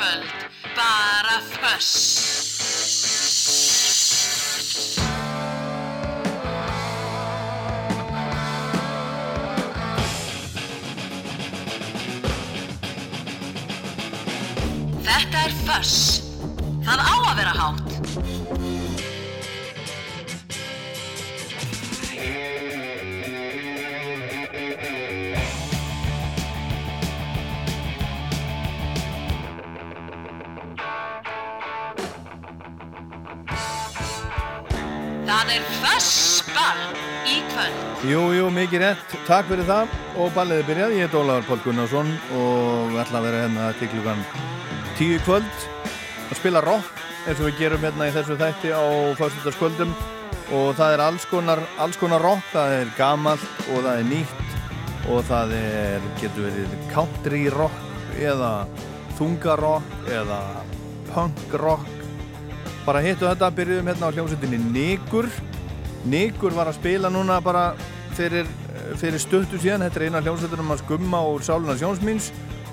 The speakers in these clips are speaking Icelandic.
kvöld bara fuss Þetta er fuss Það á að vera hátt. Fössball í kvöld. Jú, jú, mikið rétt. Takk fyrir það. Og ballið er byrjað. Ég heit Ólaður Pál Gunnarsson og við ætla að vera hérna til klukkan tíu kvöld að spila rock eins og við gerum hérna í þessu þætti á fyrstutaskvöldum og það er alls konar, alls konar rock, það er gamalt og það er nýtt. Og það er, getur verið country rock eða þungarock eða punk rock. Bara hittu þetta, byrjuðum hérna á hljómsveitinni Nigur Nigur var að spila núna bara fyrir, fyrir stuttu síðan. Þetta er eina hljómsveitunum að skumma úr Sáluna Sjónsmýns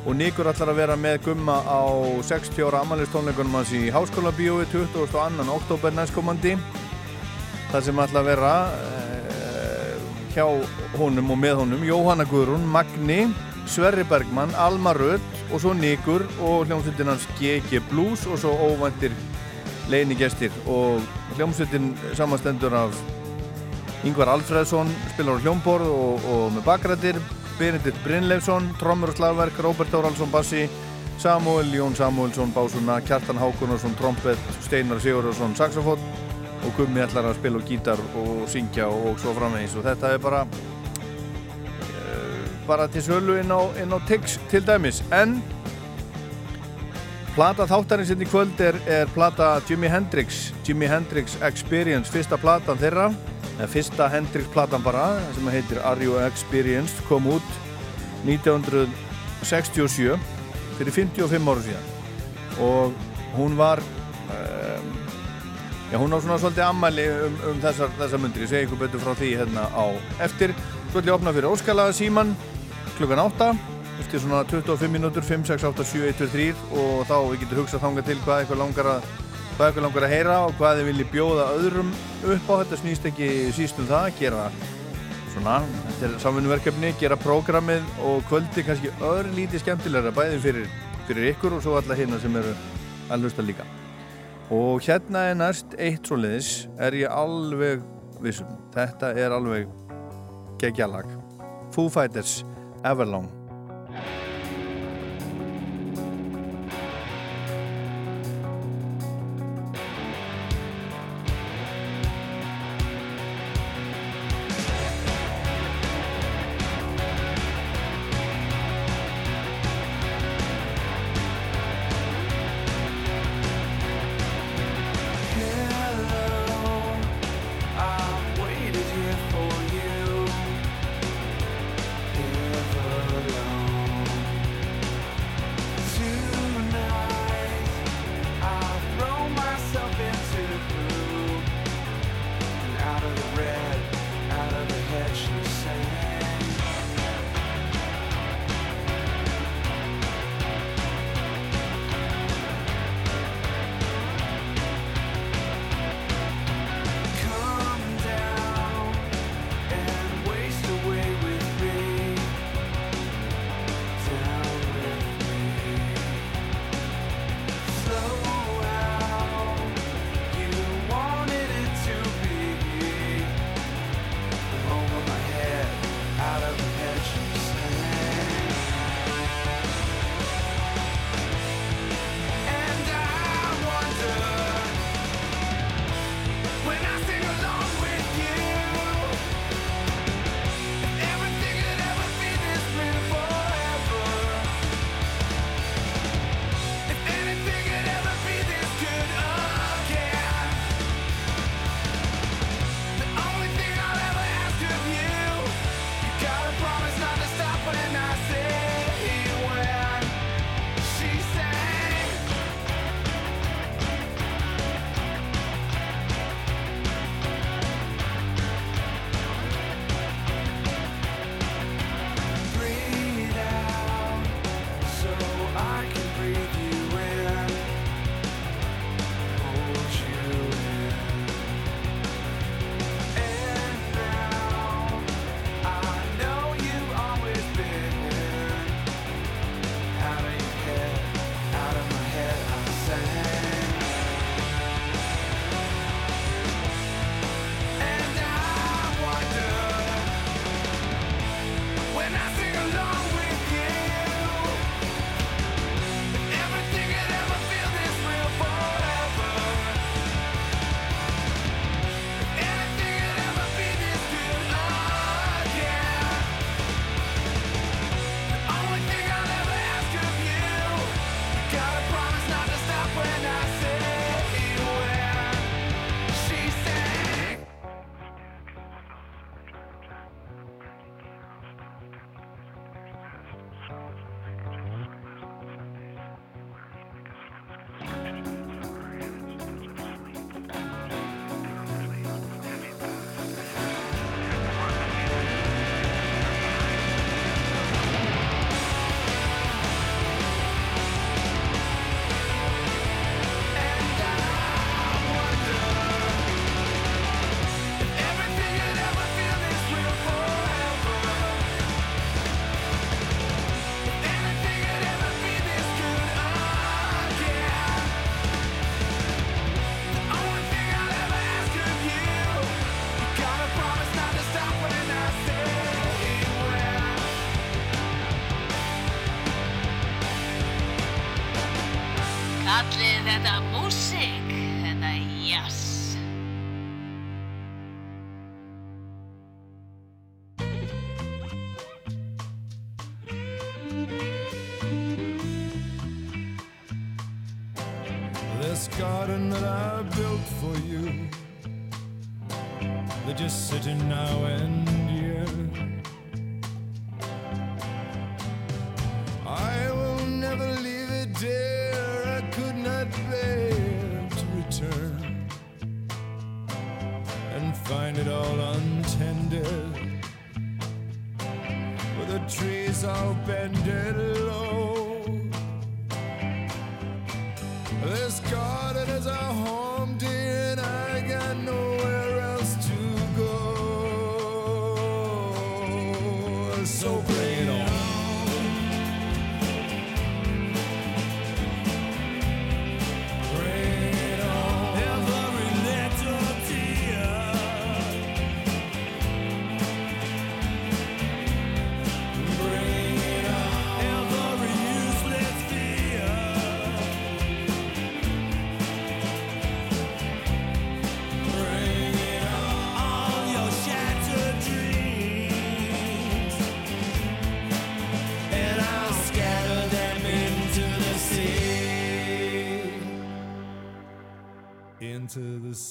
og Nigur ætlar að vera með gumma á 60 ára amalistónleikunum hans í Háskóla Bíói 22. oktober næstkomandi. Það sem ætlar að vera eh, hjá honum og með honum Jóhanna Guðrún, Magni Sverri Bergmann, Alma Rödd og svo Nigur og hljómsveitin hans GG Blues og svo óvæntir leinigestir og hljómsveitin samanstendur af Yngvar Alfredsson spilar á hljómborð og, og með bakrættir Benedikt Brynleifsson, trommur og slagverk Róbert Óraldsson bassi Samuel Jón Samuelsson básuna Kjartan Hákonarsson trompet, Steinar Sigurðarsson saxofón og Gummi ætlar að spila á gítar og syngja og, og svo framvegis. Og þetta er bara uh, bara til sölu inn á, inn á Tix til dæmis. En Plata þáttarins hérna í kvöld er, er plata Jimi Hendrix, Jimi Hendrix Experience, fyrsta platan þeirra, eða fyrsta Hendrix platan bara, sem heitir Are You Experienced, kom út 1967, fyrir 55 ára síðan. Og hún var, um, já hún á svona svolítið ammæli um, um þessar, þessar myndir, ég segi ykkur betur frá því hérna á eftir. Svo ætlum ég að opna fyrir Óskalaða síman klukkan 8 eftir svona 25 mínútur 5, 6, 8, 7, 1, 2, 3 og þá við getum hugsað þanga til hvað eitthvað langar að hvað eitthvað langar að heyra og hvað þið vilji bjóða öðrum upp á þetta snýst ekki síst um það, gera svona, þetta er samfunnuverkefni gera prógramið og kvöldi kannski örlítið skemmtilegra bæði fyrir, fyrir ykkur og svo alla hérna sem eru að hlusta líka. Og hérna er næst eitt svo liðis er ég alveg vissum, þetta er alveg geggjalag Foo Fighters Everlong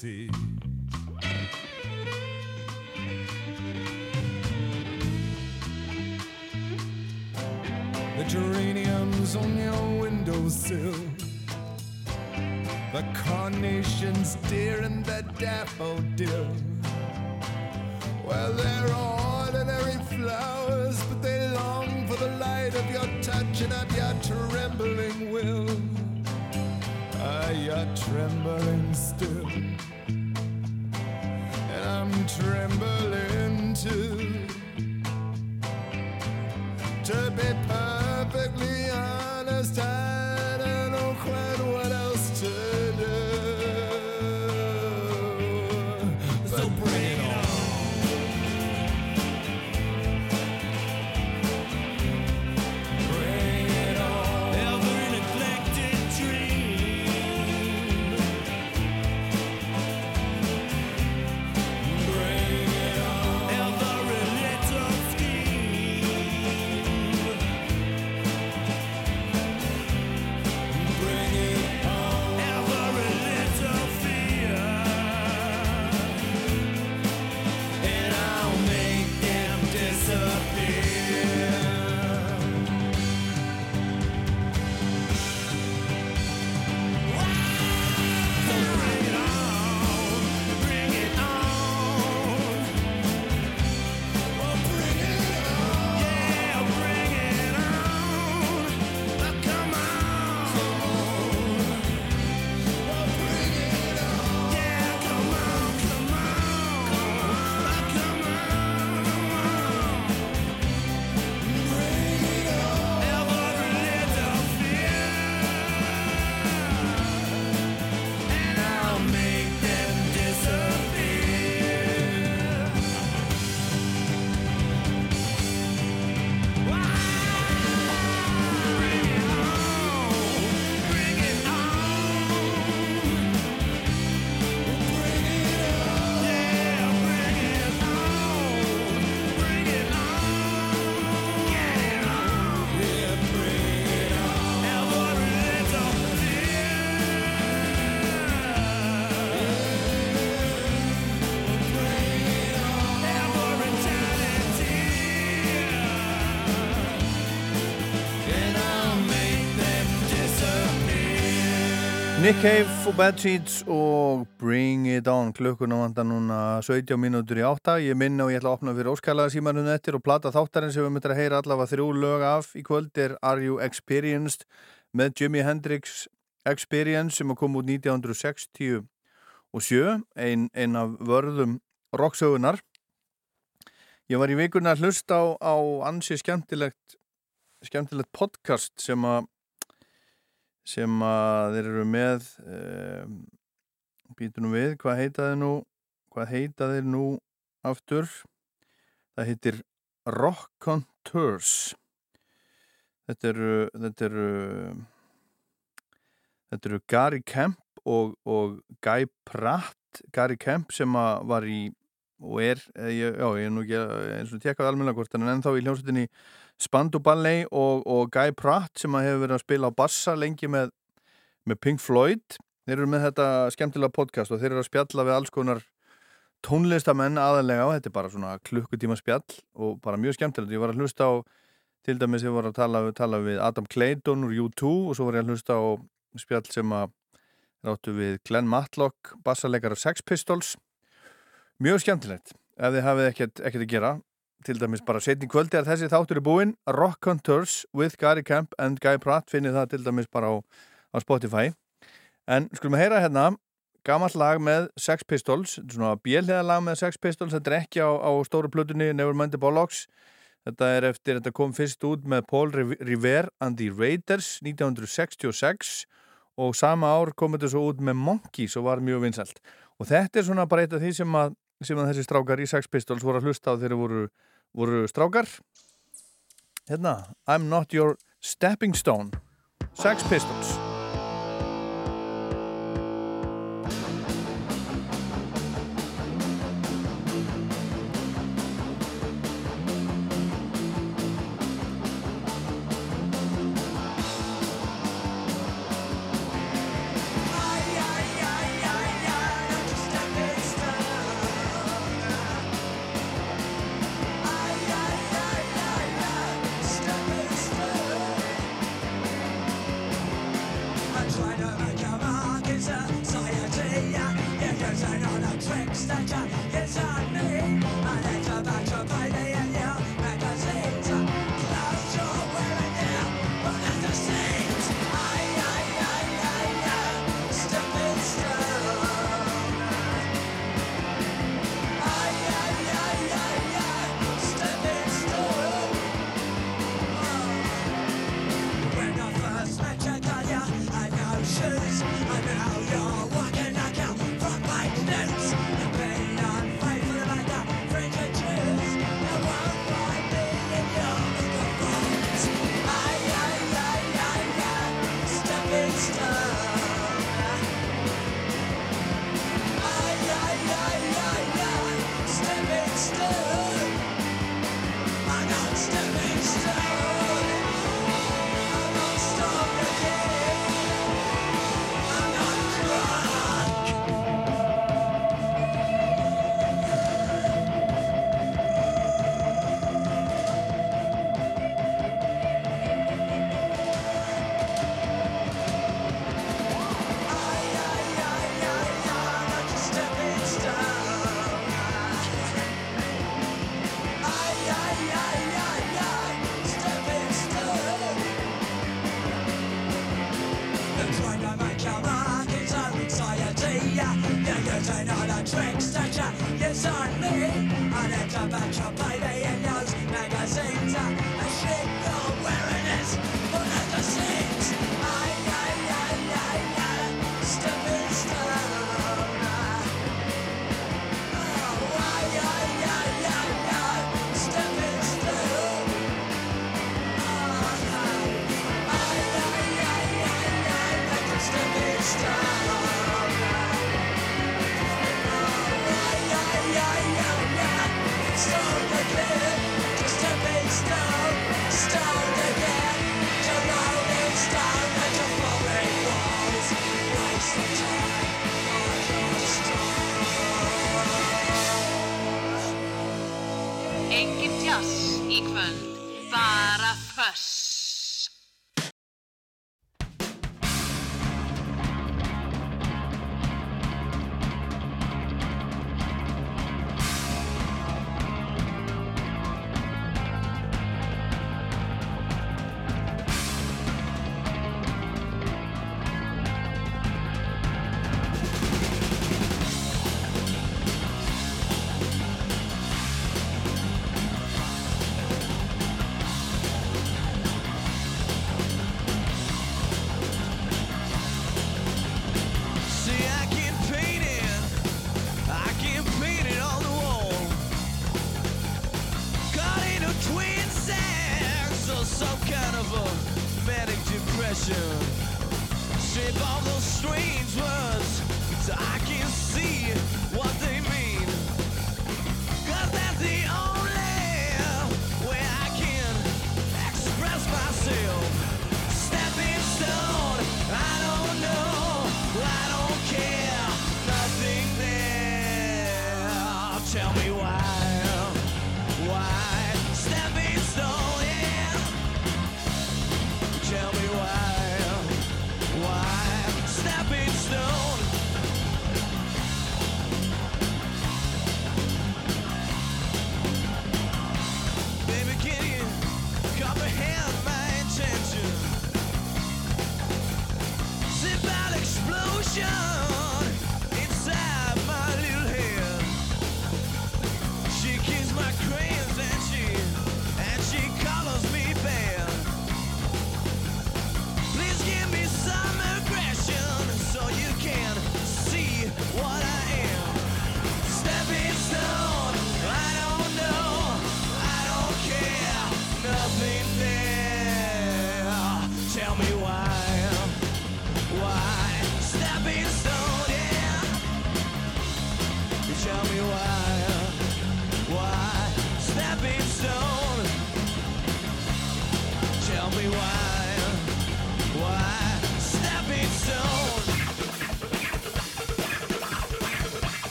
The geraniums on your windowsill. The carnations, dear, and the daffodil. Well, they're ordinary flowers, but they long for the light of your touch and of your trembling will. Ah, you're trembling Nick Cave og Bad Seeds og Bring It On. Klukkuna vanda núna 17 mínútur í 8 ég minna og ég ætla að opna fyrir óskalaða símanum eftir og plata þáttarinn sem við myndir að heyra allavega þrjú lög af í kvöld er Are You Experienced? Með Jimi Hendrix Experience sem kom út 1967 ein, ein af vörðum rocksögunar ég var í vikuna að hlusta á, á ansi skemmtilegt skemmtilegt podcast sem að sem að þeir eru með um, býtur nú við, hvað heita þeir nú hvað heita þeir nú aftur? Það heitir Rock Contours þetta eru þetta eru þetta eru Gary Kemp og, og Guy Pratt. Gary Kemp sem að var í og er, eh, já ég er nú ekki að- eins og tekkaði almennilega hvort en ennþá í hljómsveitinni Spandau Ballet og, og Guy Pratt sem hefur verið að spila á bassa lengi með, með Pink Floyd. Þeir eru með þetta skemmtilega podcast og þeir eru að spjalla við alls konar tónlistamenn aðalega og þetta er bara svona klukkutíma spjall og bara mjög skemmtilegt. Ég var að hlusta á til dæmis ég var að tala, tala við Adam Clayton úr U2 og svo var ég að hlusta á spjall sem að ráttu við Glenn Matlock bassarleikara Sex Pistols. Mjög skemmtilegt ef þið hafið ekkert, ekkert að gera til dæmis bara setni kvöldi er þessi þáttur er búinn Rock Hunters with Gary Kemp and Guy Pratt finnið það til dæmis bara á, á Spotify. En skulum að heyra hérna gamalt lag með Sex Pistols svona bjelhiða lag með Sex Pistols þetta er ekki á, á stóru plötunni Nevermind the Bollocks. Þetta er eftir, þetta kom fyrst út með Paul Revere and the Raiders 1966 og sama ár kom þetta svo út með Monkeys og var mjög vinsælt. Og þetta er svona bara eitt af því sem að, sem að þessi strákar í Sex Pistols voru að hlusta á þegar þeir voru, voru strákar. Hérna, I'm not your stepping stone. Sex Pistols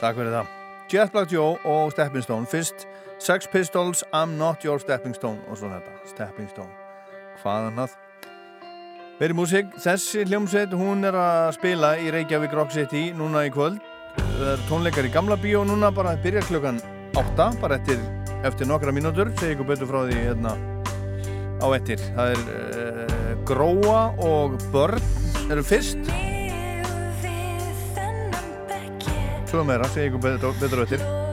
Takk fyrir það. Jet Black Joe og Stepping Stone. Fyrst Sex Pistols, I'm Not Your Stepping Stone og svo þetta, Stepping Stone. Hvaðan það? Verið músík, þessi hljómsveit, hún er að spila í Reykjavík Rock City núna í kvöld. Það er tónleikar í gamla bíó núna, bara byrjar klukkan 8, bara eftir, eftir nokkra mínútur, segi ykkur betur frá því hérna á ettir. Það er uh, Gróa og Börn eru fyrst svo meira, segja ykkur betur á eftir.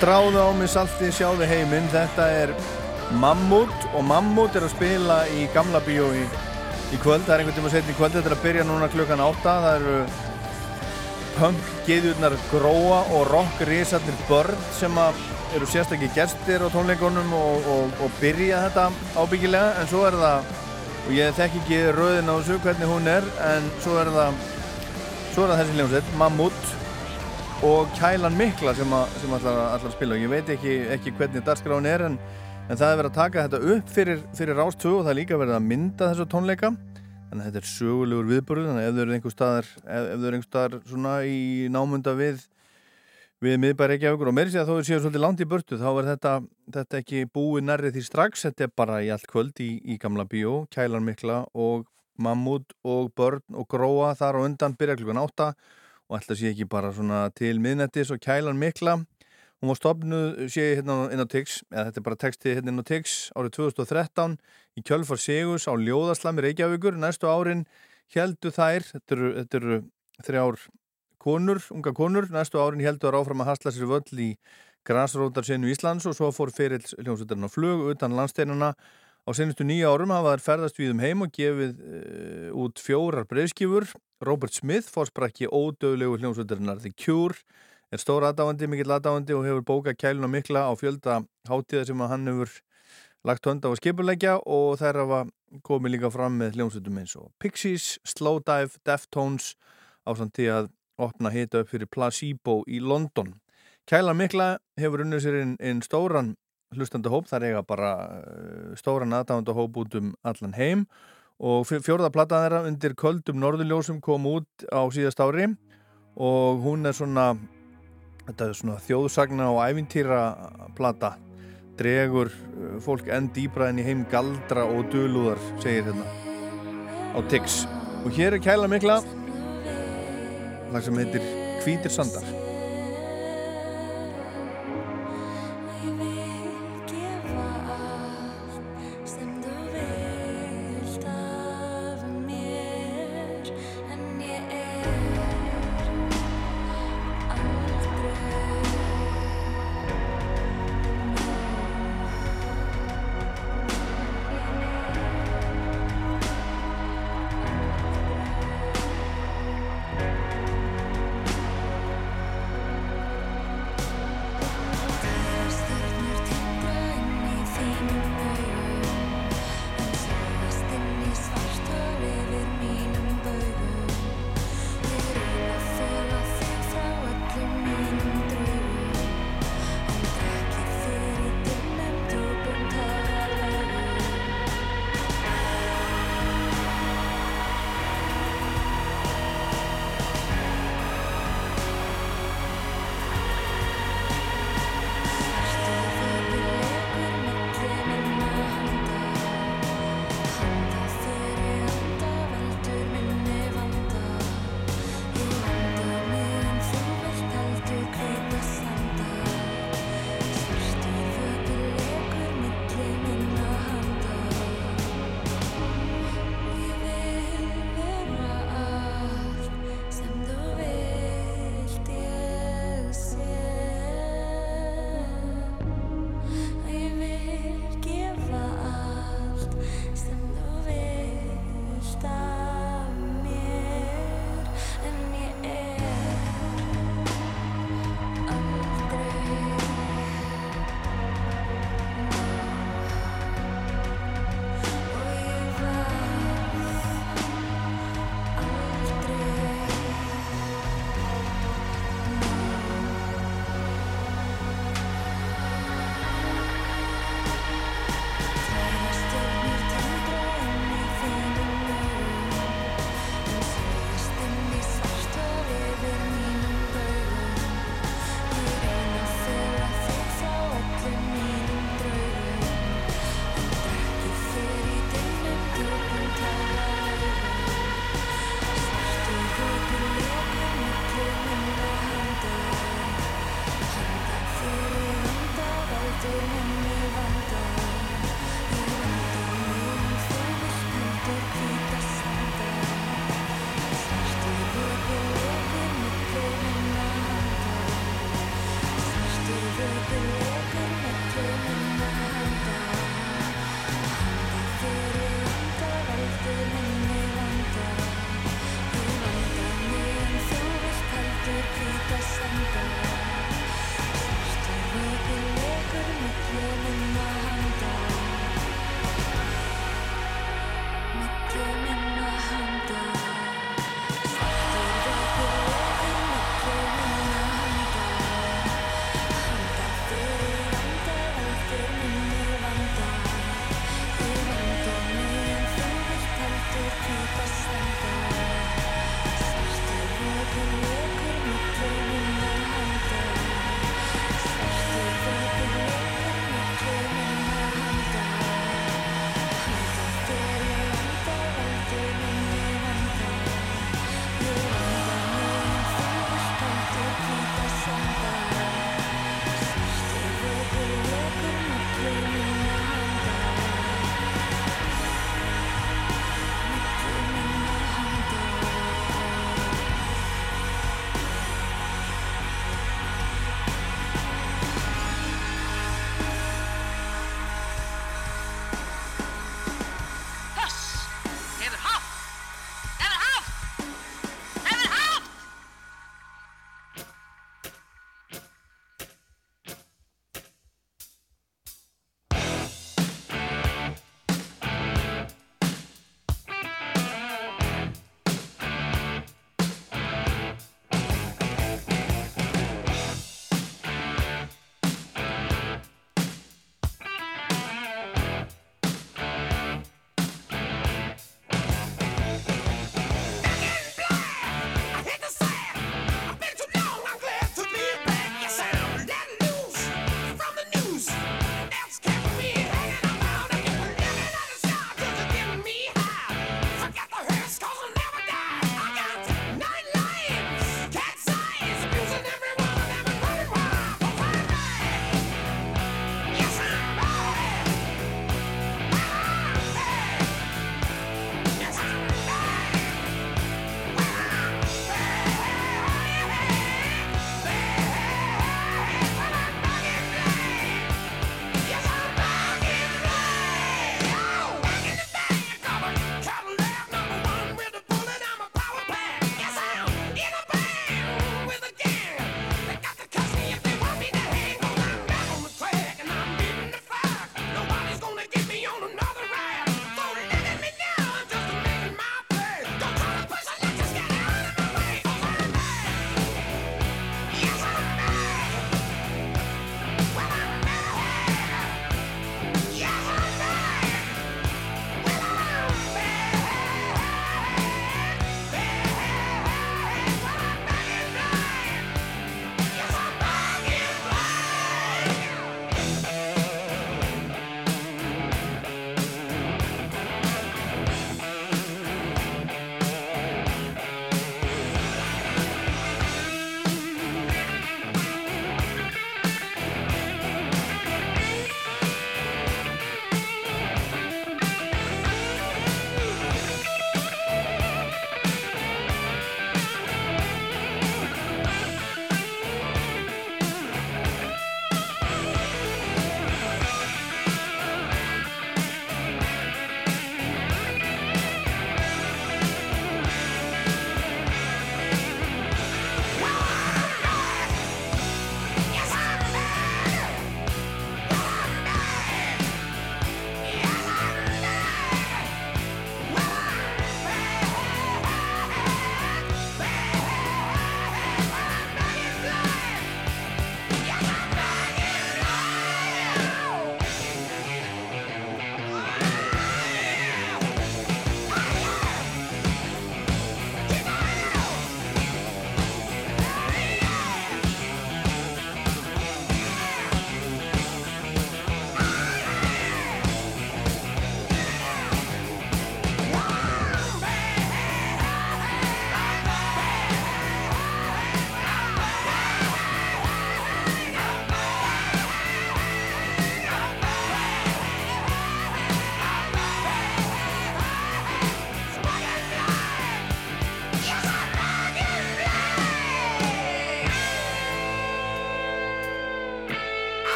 Stráðu á mig salti, sjáðu heiminn. Þetta er Mammut og Mammut er að spila í gamla bíó í, í kvöld, það er einhvern tíma setni í kvöld. Þetta er að byrja núna klukkan 8 það eru pump, geðjurnar gróa og rock risarnir börn sem eru sérstakki gestir á tónleikunum og, og, og byrja þetta ábyggilega. En svo er það og ég þekk ekki röðin á þessu hvernig hún er en svo er það svo er það þessi hljómsveit, Mammut og Kælan Mikla sem, að, sem allar, allar spila. Og ég veit ekki, ekki hvernig dagskráin er en, en það er verið að taka þetta upp fyrir, fyrir rástögu og það er líka verið að mynda þessu tónleika. Þannig að þetta er sögulegur viðbúrið þannig að ef þau eru einhver staðar ef, ef þau eru einhver staðar svona í námunda við við miðbæri ekki aukur og meiri sé að þó séu svolítið langt í burtu þá er þetta, þetta ekki búið nærrið því strax. Þetta er bara í allt kvöld í, í gamla bíó Kælan Mikla og Mammut og Börn og Gróa þar á undan byrja klukkan 8 og ætla sé ekki bara svona til miðnettis og kælan mikla hún var stopnuð, sé ég hérna inn á Tix eða þetta er bara textið hérna inn á Tix árið 2013 í Kjölfar Sigus á Ljóðaslami Reykjavíkur næstu árin heldu þær þetta eru, þetta eru þrjár konur, unga konur, næstu árin heldu þær áfram að hasla sér völl í grasrótarsinu Íslands og svo fór fyrir hljómsveitarinn á flug utan landsteinuna Á senustu nýja árum hafa þær ferðast við um heim og gefið uh, út fjórar breyðskifur. Robert Smith, fórsprakki ódöðlegu hljómsvöldarinnar The Cure, er stór aðdáandi, mikill aðdáandi og hefur bókað kæluna mikla á fjölda hátíða sem hann hefur lagt hönd á skipulegja og þær hafa komið líka fram með hljómsvöldum eins og Pixies, Slowdive, Deftones á samt því að opna hita upp fyrir Placebo í London. Kælan mikla hefur unnið sér einn ein stóran hlustandahóp, það er eiga bara uh, stóran aðdándahóp út um allan heim og fjórða plattaðan þeirra undir köldum norðurljósum kom út á síðast ári. Og hún er svona svona þjóðsagna og ævintýra platta dregur uh, fólk enn dýbra enn í heim galdra og dölúðar segir hérna á Tix. Og hér er kæla mikla lag sem heitir Hvítir sandar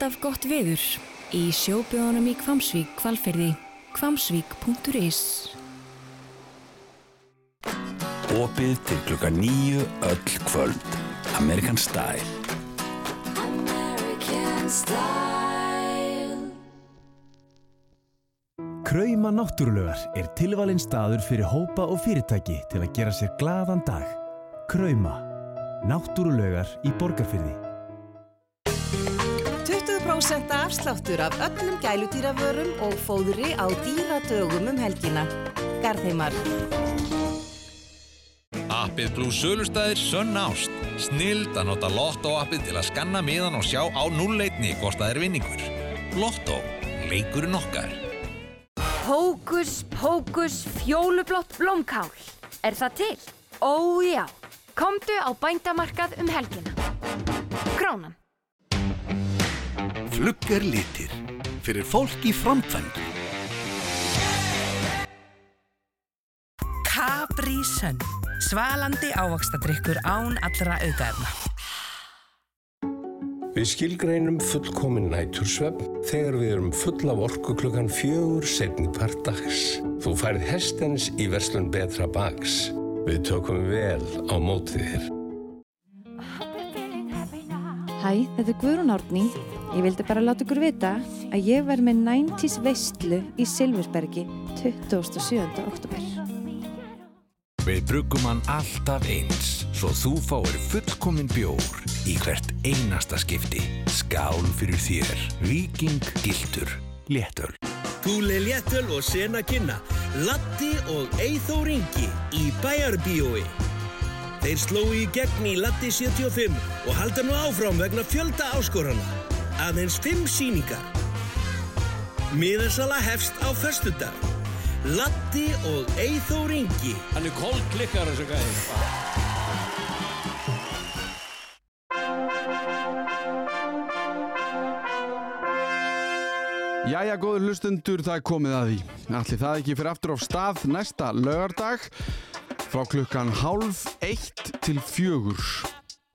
alltaf gott veður í sjóbjóðunum í Kvamsvík, Kvalferði, kvamsvík.is. Opið til klukka nýju öll kvöld. American Style. American style. Krauma náttúrulegar er tilvalinn staður fyrir hópa og fyrirtæki til að gera sér glaðan dag. Krauma. Náttúrulegar í borgarfyrði. 20% afsláttur af öllum gæludýravörum og fóðri á dýradögum um helgina. Garðheimar. Appið pluss sölustæðir Sönn Ást. Snild að nota Lotto-appið til að skanna miðan og sjá á núlleitni hvort það er vinningur. Lotto. Leikurinn okkar. Hókus, pókus, fjólublátt blómkál. Er það til? Ó já. Komdu á bændamarkað um helgina. Krónan. Flugger litir. Fyrir fólk í framkvæmdu. Capri Sun. Svalandi ávaxtadrykkur án allra aukaefna. Við skilgreinum fullkomin nætursvefn þegar við erum full af orku klukkan fjögur setni part dags. Þú færð hestens í verslun betra bags. Við tökum vel á mótið þér. Hæ, þetta er Guðrún Árný. Ég vildi bara láta ykkur vita að ég verð með 90s veistlu í Silfursbergi 27. oktober. Við bruggum hann alltaf eins, svo þú fáir fullkomin bjór í hvert einasta skipti. Skál fyrir þér. Viking Giltur. Léttöl. Gúli Léttöl og Sena Kynna, Latti og Eithór Ingi í Bæjarbíói. Þeir slói í gegn í Latti 75 og halda nú áfram vegna fjölda áskorana. Aðeins 5 síningar. Miðarsala hefst á föstudag. Latti og Eithór Ingi. Hann er kólklikkar þessu gæði. Jæja, góður hlustundur, það er komið að því. Allir það ekki fyrir aftur á stað næsta lögardag frá klukkan hálf eitt til fjögur.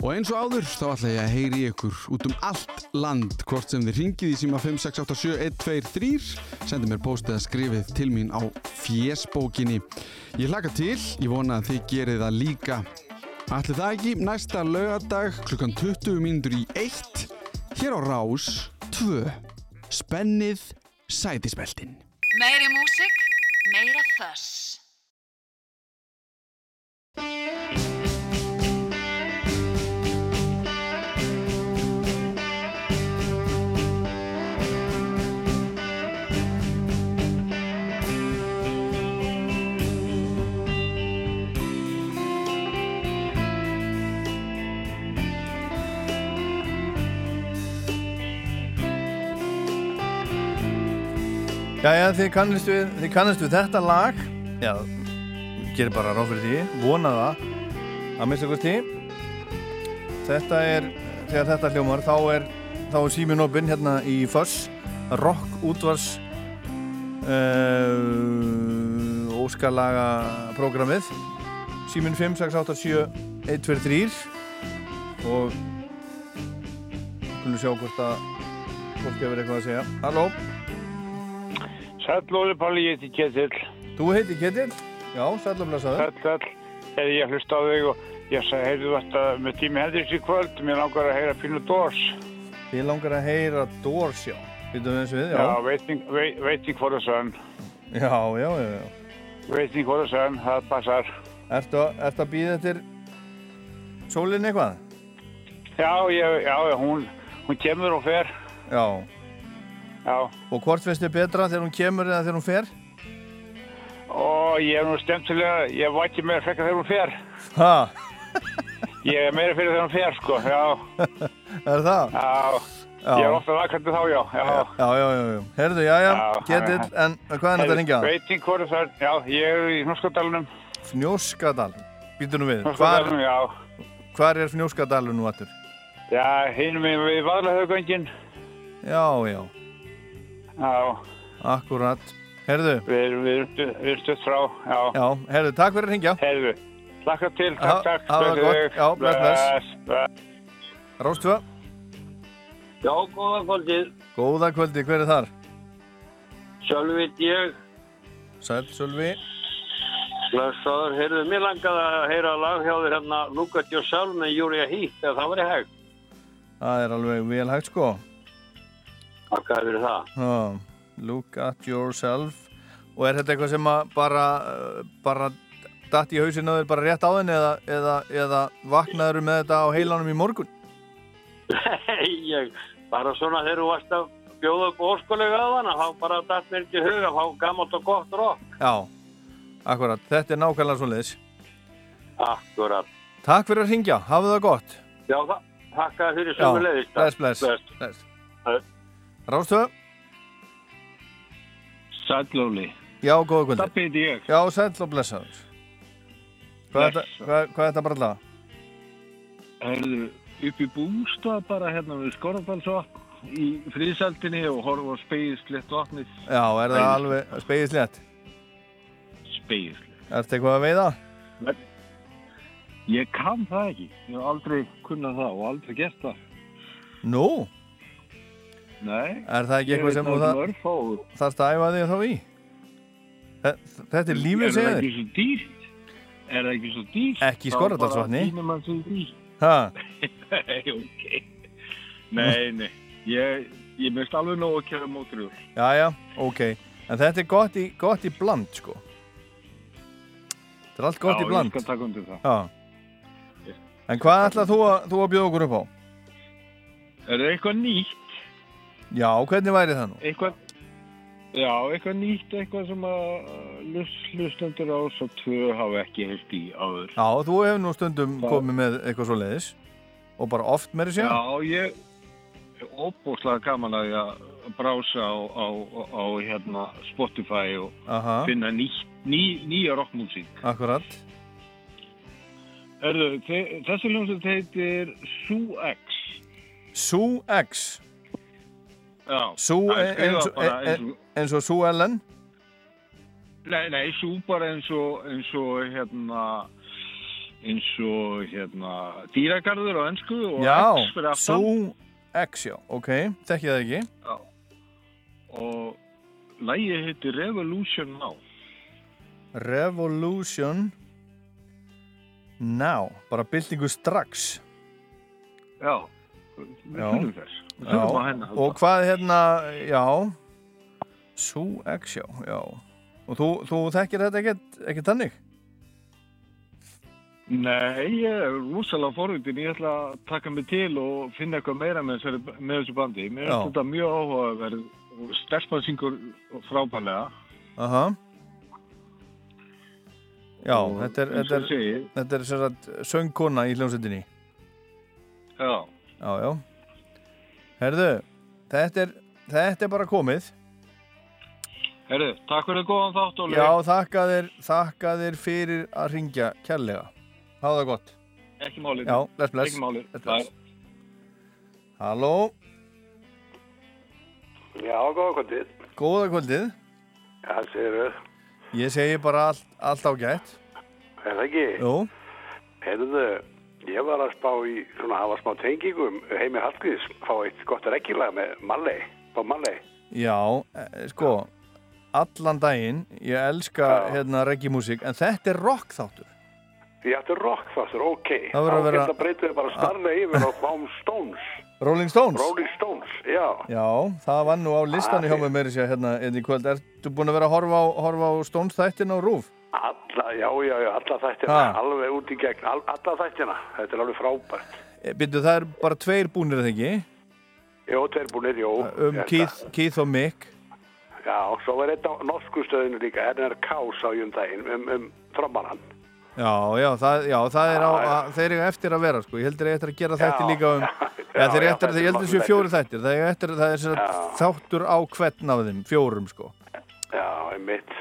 Og eins og áður þá ætla ég að heyri ykkur út um allt land hvort sem þið ringið í síma 5687123 sendið mér postið að skrifið til mín á fjesbókinni. Ég hlaka til, ég vona að þið gerið það líka. Allir það ekki næsta lögardag klukkan 20 mínútur í eitt hér á Rás 2. Spennið sætisbeltin. Meiri músik, meira þöss. Jæja, þið kannist við, þið kannist við þetta lag. Já, gerir bara ráð fyrir því. Vona það Að mista kosti. Þetta er, þegar þetta hljómar Þá er, þá er símin opinn hérna í Foss Rock útvars uh, Óskalaga Programmið Símin 5, 6, 8, 7, 1, 2, 3 Og Kunum sjá hvort að Fólk hefur eitthvað að segja. Halló Sæll Óli Palli, ég heiti Ketill. Þú heiti Ketill? Já, sæll og blessaður. Sæll, sæll. Eða ég hlusta á þig og ég sagði, heyrðu þetta með tími hendris í kvöld, mér langar að heyra Pínu Dórs. Þið langar að heyra Dórs, já. Vittum við eins við, já. Já, waiting, wait, waiting for the sun. Já, já, já, já. Waiting for the sun, það passar. Ertu, að býða eftir sólinn eitthvað? Já, ég, já, hún, hún kemur og fer. Já. Já. Og hvort finnst þið betra þegar hún kemur eða þegar hún fer? Og ég er nú stemtilega, ég ekki meira frekka þegar hún fer. Ha? Ég er meira fyrir þegar hún fer, sko, já. er það? Já. Já. Ég er ofta vakandi þá, já. Já, já, já, já. já. Herðu, já, já, Ketill, en hvað er þetta að ringja? Veiting for the sun, já, ég er í Fnjóskadalunum. Fnjóskadal? Býtu nú við. Fnjóskadalunum, já. Hvar er Fnjóskadalun nú aftur? Já, hinum við við Vaðlahaugöngin. Já, já. Já. Akkurat. Herðu. Við erum, stutt frá, já. Já, herðu, takk fyrir að ringja. Herðu, hlakka til, takk, takk. það Blessi gott. Já, bless, bless. bless. Rástvö. Já, góða kvöldið. Góða kvöldi, hver er þar? Sjálfvitt ég, Sæl, Sölvi. blessaður, heyrðu, mér langaði að heyra lag hjá þér hérna at Yourself með Júria Heath, ef það væri hægt. Það er alveg vel hægt sko. Takkaði fyrir það. Já, look at yourself. Og er þetta eitthvað sem bara, uh, bara datt í hausinu á þér bara rétt á þenni eða, eða, eða vaknaður með þetta á heilanum í morgun? ég, bara svona þegar þú varst að bjóða upp óskolega á þann, þá bara datt mér ekki huga, þá gammalt og gott rock. Já, akkurat. Þetta er nákvæmlega svo leiðis. Akkurat. Takk fyrir að ringja, hafðu það gott. Já, takkaði fyrir Já, sömu leiðist. bless, bless. bless. Rástöð? Sællóli. Já, góða kvöldi. Það byrði ég. Já, sæll og blessaður. Hvað er þetta- er þetta bara laga? Herðu, upp í bústað bara hérna við Skorradalsvatn í friðsaldinni og horfa á speiðslegt vatnið. Já, er það alveg spegilslétt? Speiðslegt. Ertu eitthvað að veiða? Ég kann það ekki. Ég hef aldrei kunnað það og aldrei gert það. Nú, Nei. er það ekki eitthvað sem þú þarfst að æfa þig þá í? Þe- Þetta er lífið Er það ekki svo dýrt? Er það ekki svo dýrt? Ekki því. Ha, Nei. Nei, nei. Ég, ég mist alveg nóg að kæra mótrjúr. já, já, ok. En þetta er gott í, gott í bland, sko. Þetta er allt gott Já, í bland. ég skal taka undir það. Já. En hvað ætlað þú, þú að bjóða okkur upp á? Er það eitthvað nýtt? Já, hvernig væri það nú? Eitthvað, já, eitthvað nýtt, eitthvað sem að hlust- hlustendur á svo tvö hafa ekki heilt í áður. Já, þú hefur nú stundum Það- komið með eitthvað svo leiðis. Og bara oft með þessi. Já, ég er óbúslega gaman að ég brása á, á, á, hérna Spotify og Aha. finna ný, ný, nýja rockmusík. Akkurat. Erðu, þessi hljómsveit heitir Sue X. Sue X. eins, bara eins, og- eins og Sue Ellen. Nei, nei, Sue bara eins og, eins og hérna eins og hérna dýragarður á ennsku og Já, X fyrir aftan. Sue X, já, ok. Þekki það ekki. Já. Og lægi heitir Revolution Now. Revolution Now. Bara byltingu strax. Já, við finnum þess. Þurfum að henni Og hvað hérna, já. Sue X, já. Og þú, þú þekkir þetta ekkert, ekkert þannig? Nei, ég er rosalega forvitin. Ég ætla að taka mig til og finna eitthvað meira með, þessari, með þessu bandi. Mér finnst þetta mjög áhugaverð stelpan syngur frábælega. Aha. Já, Og þetta er, þetta er, þetta er sem sagt söngkona í hljómsveitinni. Já. Já, já. Herðu, þetta er, þetta er bara komið. Herru, takk fyrir góðan þátt, Óli. Já, þakka þér, þakka þér fyrir að ringja kærlega. Háða það gott. Ekki málið. Já, bless, bless. Ekki málið. Bless, bless. Halló, Já, góða kvöldið. góða kvöldið. Já, segir Ég segi bara allt, allt ágætt. Er það ekki? Jú. Heyrðu, ég var að spá í svona hafa smá tengingum heimi Hallgríðs, fá eitt gott rekkilag með Malley, Bob Malley. Já, eh, sko, allan daginn, ég elska hérna reggae-músík, en þetta er rock þáttur. Ég ætti rock þáttur, ok. Það verður að Þá vera- geta breytið bara snarlega yfir á Baum Stones. Rolling Stones? Rolling Stones, já. Já, það var nú á listanum hjá mig meiri sér hérna hérna í kvöld. Ertu búin að vera að horfa á, horfa á Stones þættin á Rúf? Alla, já, já, já, alla þættina, Ha. alveg út í gegn, all, alla þættina. Þetta er alveg frábært. Byrju, það er bara tveir búnir eða ekki? Jó, tveir búinir, jó. Um Þetta- Keith, Keith og Mick. Já, svo var einn á norsku stöðinu líka, NRK sá ég um daginn, um, um trommarann. Já, já, það, já, það er á, að, þeir eru eftir að vera, sko. Ég heldur að eftir að gera þætti líka um... Já, já, þeir eru eftir, þetta ég er heldur þessu fjóri þættir. Það er, eftir, það er þáttur á hvern af þeim, fjórum, sko. Já, einmitt.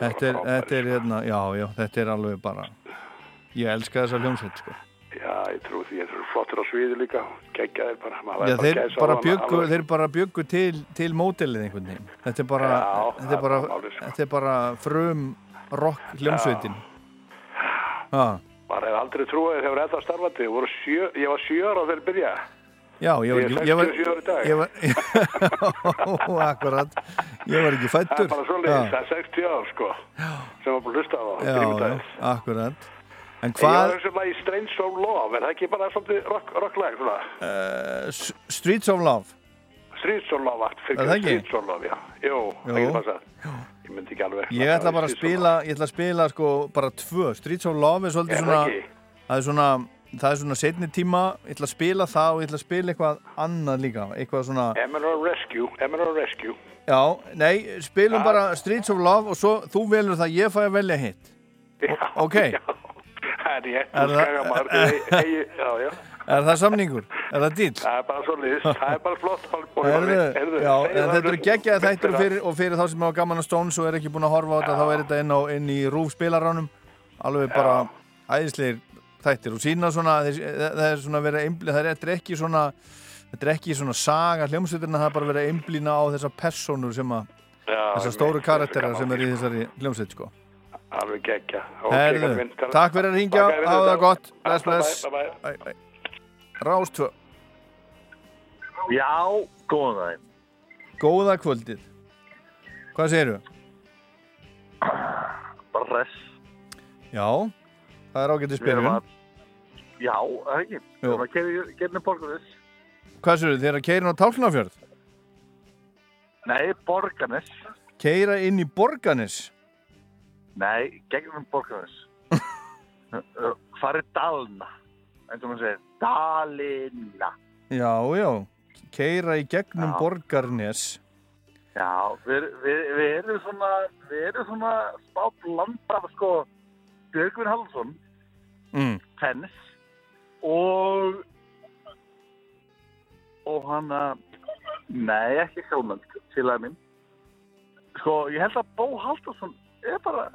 Þetta er, þetta er, hérna, já, já, þetta er alveg bara... Ég elska þessa hljómsveit, sko. Já, ég trú því, þeir eru flottur á sviði líka, geggjaðir bara. maður Já, verður þeir bara alveg. þeir bara byggu til, til mótelið einhvern veginn. Þetta er bara, Já, þetta er bara, málið, sko. þetta er bara frum rock hljómsveitin. Já. Maður hefði aldrei trúið þegar þetta starfandi, Ég voru sjö, ég var sjö ára þegar byrja. Já, ég var ekki er ég var, 67 ára í dag. ég var, akkurat ég var ekki Það fættur er bara svolítið, það er 60 ár sko sem var búin að hlusta á það já, já, akkurat en En Ég hvað var þessum lagi Strange of Love, er það ekki bara svolítið rock, rocklag svona? uh, Streets of Love Streets of Love, Er það ekki? Streets of Love, já. Jú, það getur passað. Ég myndi ekki alveg. ég ætla bara að spila ég ætla að spila sko bara tvö Streets of Love er svolítið Er það svona? Það er svona það setni tíma ég ætla að spila það og ég ætla að spila eitthvað annað líka eitthvað svona Emerald Rescue, Emerald Rescue. já, nei, spilum bara Streets of Love og svo þú velur það, ég fæ að velja hitt ok, Það er ég, Er þú það- skæða maður. ég- ég- Já, já. er það samningur? er það dýl? Það er bara svolítið, það er bara flott. Herðu, já, en þetta eru geggjaði þættir og fyrir, og fyrir þá sem hafa gaman að Stones og er ekki búin að horfa á þetta þá er þetta inn, á, inn í rúf spilaránum alveg bara æðislegir þættir og sína svona þeir, það er svona verið einblína það er, er ekki svona þetta er ekki svona saga hljómsveitirna það er bara verið að einblína á þessar personur sem að þessar stóru karakterar sem er í þessari hljómsveit sko Alveg geggja. Ok, Herðu, Katrín, takk- fyrir að ringja, hafa það gott bless, bless. Rástvö Já, daginn. Góða kvöldið Hvað segirðu? Bara hress. Já, það er erum spyrjun að- Já, það er ekki. Við erum að keira gerðinu borgarnes. Hvað séu þið, þeir eru að keira inn á Tálknafjörð? Nei, borgarnes. Keira inn í Borganes? Nei, gegnum borgarnes. Hvað er dalna? eins og maður segir, dalina. Já, já, keira í gegnum Já. Borgarnes Já, við, við, við erum svona, við erum svona spá blanda af sko Björgvin Hallsson, mm. tennis og og hann að nei, ekki Hjónald, félagi minn. Sko, ég held að Bó Haldarsson er bara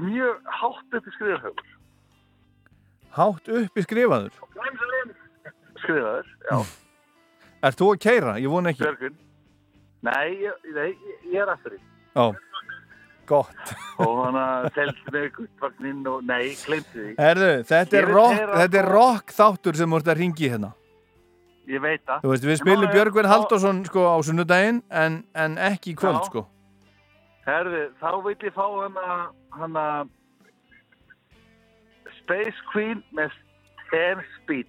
mjög hátt upp í skrifarhaugur Hátt uppi skrifaður? Skrifaður, já. Ert þú að keira? Ég vona ekki. Björgvin. Nei, ég, nei, ég er eftir því. Já, gott. Og hann að seldi mig guttvagnin og nei, glemti því. Herðu, þetta er rock, þetta er rock þáttur sem voru að ringi hérna. Ég veit það. Þú veist, við spilum Björgvin Halldórsson sko á sunnudaginn en, en ekki í kvöld sko. Herði, þá vil ég fá hana, hana Space Queen með 10 Speed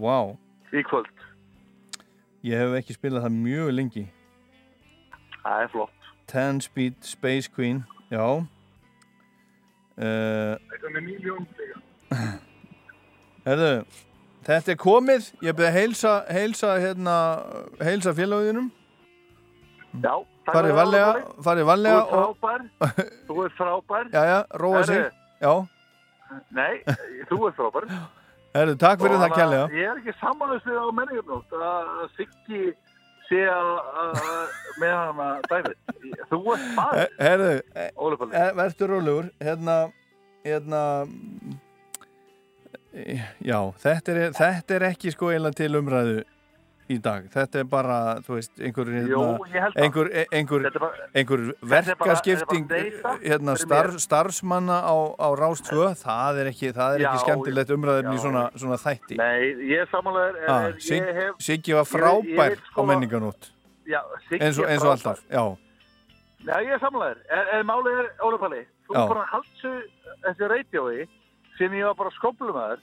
Vá, í kvöld. ég hef ekki spilað það mjög lengi. Það er flott. 10 Speed Space Queen, já uh, Þetta með miljón Herðu, þetta er komið Ég byrði að heilsa, heilsa hérna, heilsa félaguðinum Já, farið Óli. farið varlega Þú ert frábær. Þú ert frábær. Já, já, róa sig Herðu, Já, Nei, þú ert frábær. herðu, takk fyrir Og það kjærlega Ég er ekki samanlega við á menningarnótt að Siggi sé að- að- með hana dæfið. Þú ert maður. Her- Herðu, verður rólegur Hérna, hérna Já, þetta er, þetta er ekki sko eiginlega til umræðu í dag, þetta er bara þú veist, einhver hérna, Jó, einhver, e, einhver, bara, einhver verkaskipting bara, bara hérna, starf, starfsmanna á, á rástöð það er ekki, það er já, ekki skemmtilegt umræðum í svona, svona þætti. Nei, ég samanlega ah, Siggi sig var frábær ég, ég, sko, á menninganótt eins og, eins og alltaf já. já, ég er samanlega en málið er, Ólafalli, þú er bara halsu þessi reytjói sem ég var bara skóplumar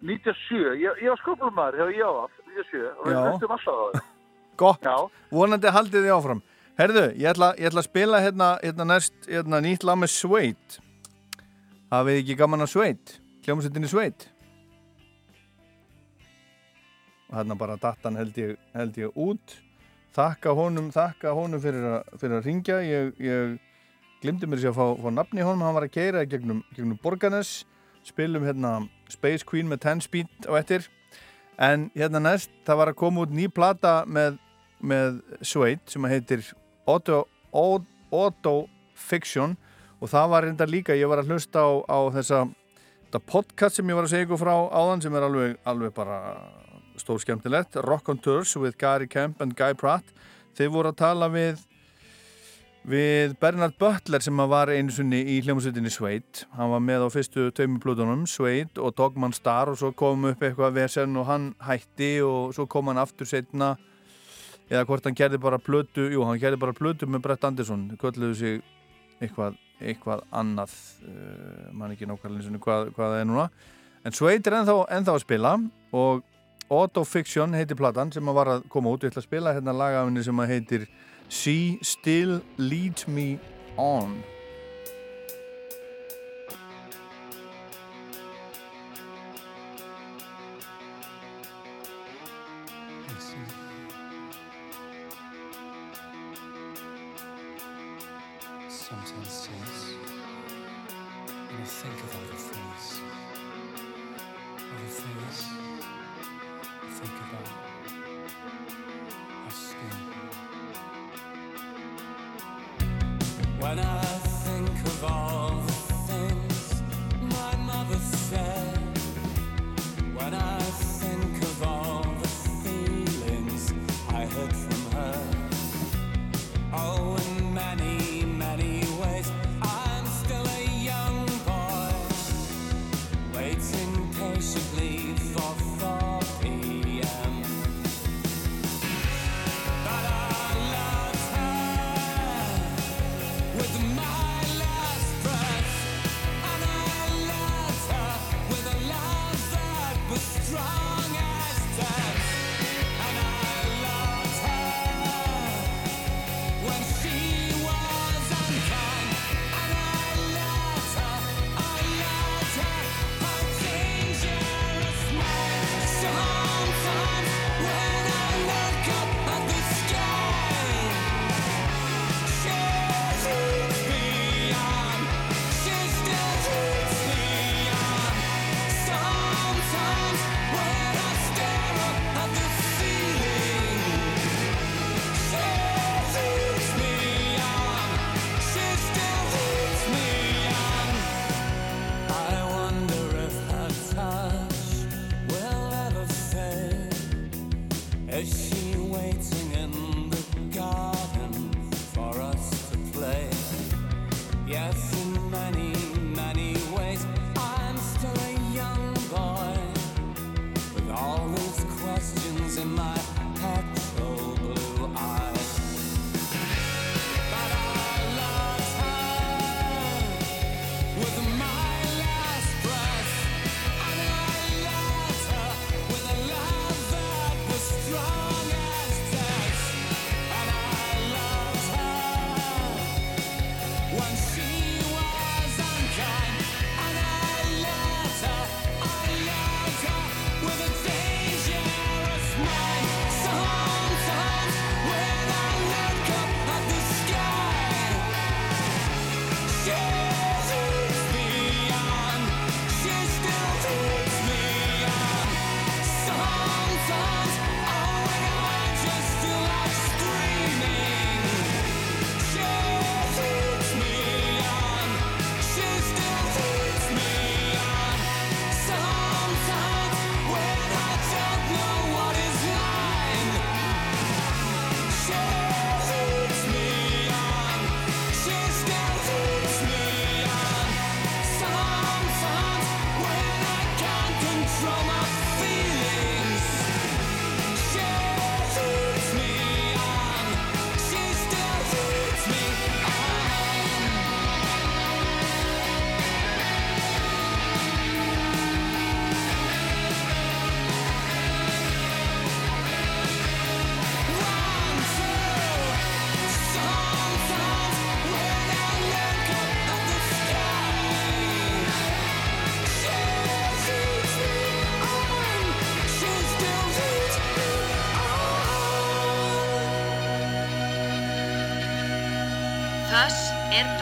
97, ég, ég var skóplumar hjá Jóaf 47 og við höfum alltaf á það Gott, Já. vonandi haldið því áfram. Herðu, ég ætla, ég ætla að spila hérna, hérna næst hérna, nýtt lag með Sveit Hafið ekki gaman að Sveit Kljómsveitinni Sveit Hérna bara datan held ég, held ég út. Þakka honum, þakka honum fyrir, a, fyrir að ringja Ég, ég glimdi mér sér að fá, fá nafni honum. Hann var að keira gegnum, gegnum Borganes Spilum hérna Space Queen með 10 speed á ettir en hérna næst það var að koma út ný plata með, með Sveit sem heitir Auto, Auto, Fiction. Og það var reynda líka, ég var að hlusta á, á þessa podcast sem ég var að segja ykkur frá áðan sem er alveg, alveg bara stór skemmtilegt, Rock on Tours with Gary Kemp and Guy Pratt. Þeir voru að tala við við Bernard Butler sem var einu sunni í hljómsveitinni Sveit hann var með á fyrstu tveimur plötunum Sveit og Dogman Star og svo kom upp eitthvað vesen og hann hætti og svo kom hann aftur setna eða hvort hann gerði bara plötu jú, hann gerði bara plötu með Brett Anderson kölluðu sig eitthvað, eitthvað annað uh, mann ekki nákvæmlega hvað, hvað það er núna. En Sveit er ennþá, ennþá að spila og Autofiction heitir platan sem var að koma út, ég ætla að spila hérna lagafinni sem heitir She Still Leads Me On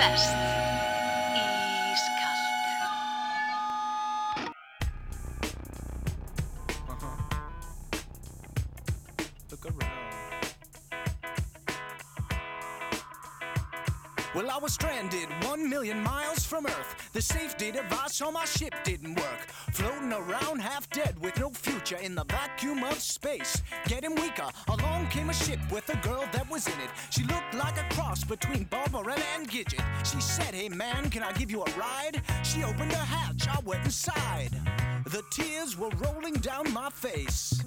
best. Ískalt. Look around. Well, I was stranded one million miles from Earth. The safety device on my ship didn't work. Floating around half dead with no future in the vacuum of space. Getting weaker, along came a ship with a girl that was in it. She looked like a cross between Barbarella and Gidget. She said, Hey man, can I give you a ride? She opened a hatch, I went inside. The tears were rolling down my face.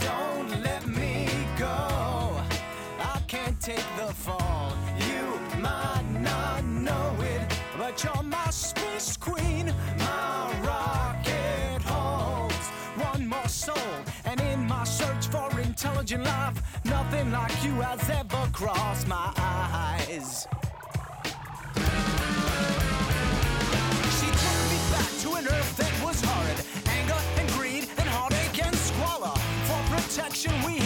Don't let me go. I can't take the fall. You might not know it, but you're my space queen. My rocket holds one more soul. And in my search for intelligent life, nothing like you has ever crossed my eyes. She took me back to an earth that was horrid. Anger and greed and heartache and squalor. For protection, we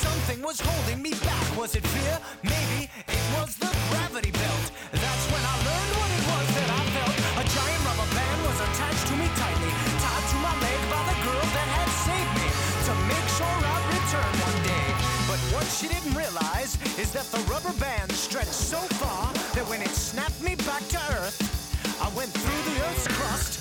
something was holding me back. Was it fear? Maybe it was the gravity belt. That's when I learned what it was that I felt. A giant rubber band was attached to me tightly, tied to my leg by the girl that had saved me to make sure I'd return one day. But what she didn't realize is that the rubber band stretched so far that when it snapped me back to Earth, I went through the Earth's crust,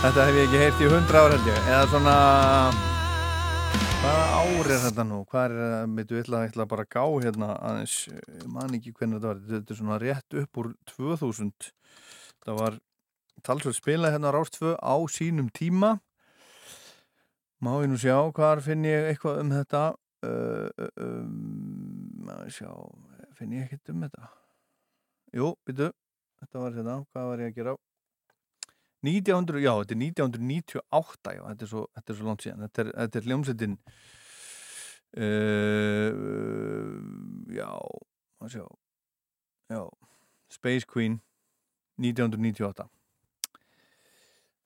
Þetta hef ég ekki heyrt í hundra ára held ég. Eða svona hvaða ár er þetta nú? Hvað er, mitt við ætla, ætla bara að gá hérna aðeins, ég man ekki hvernig þetta var. Þetta er svona rétt upp úr 2000 það var talsvöld spilað hérna á Rástfö á sínum tíma. Má ég nú sjá hvar finn ég eitthvað um þetta? Uh, um, sjá finn ég ekkert um þetta? Jú, býtu þetta var hérna, hvað var ég að gera 1900, já, þetta er 1998 já, þetta er svo, þetta er svo langt síðan. Þetta er, þetta er hljómsveitin uh, já að sjá. Já, Space Queen 1998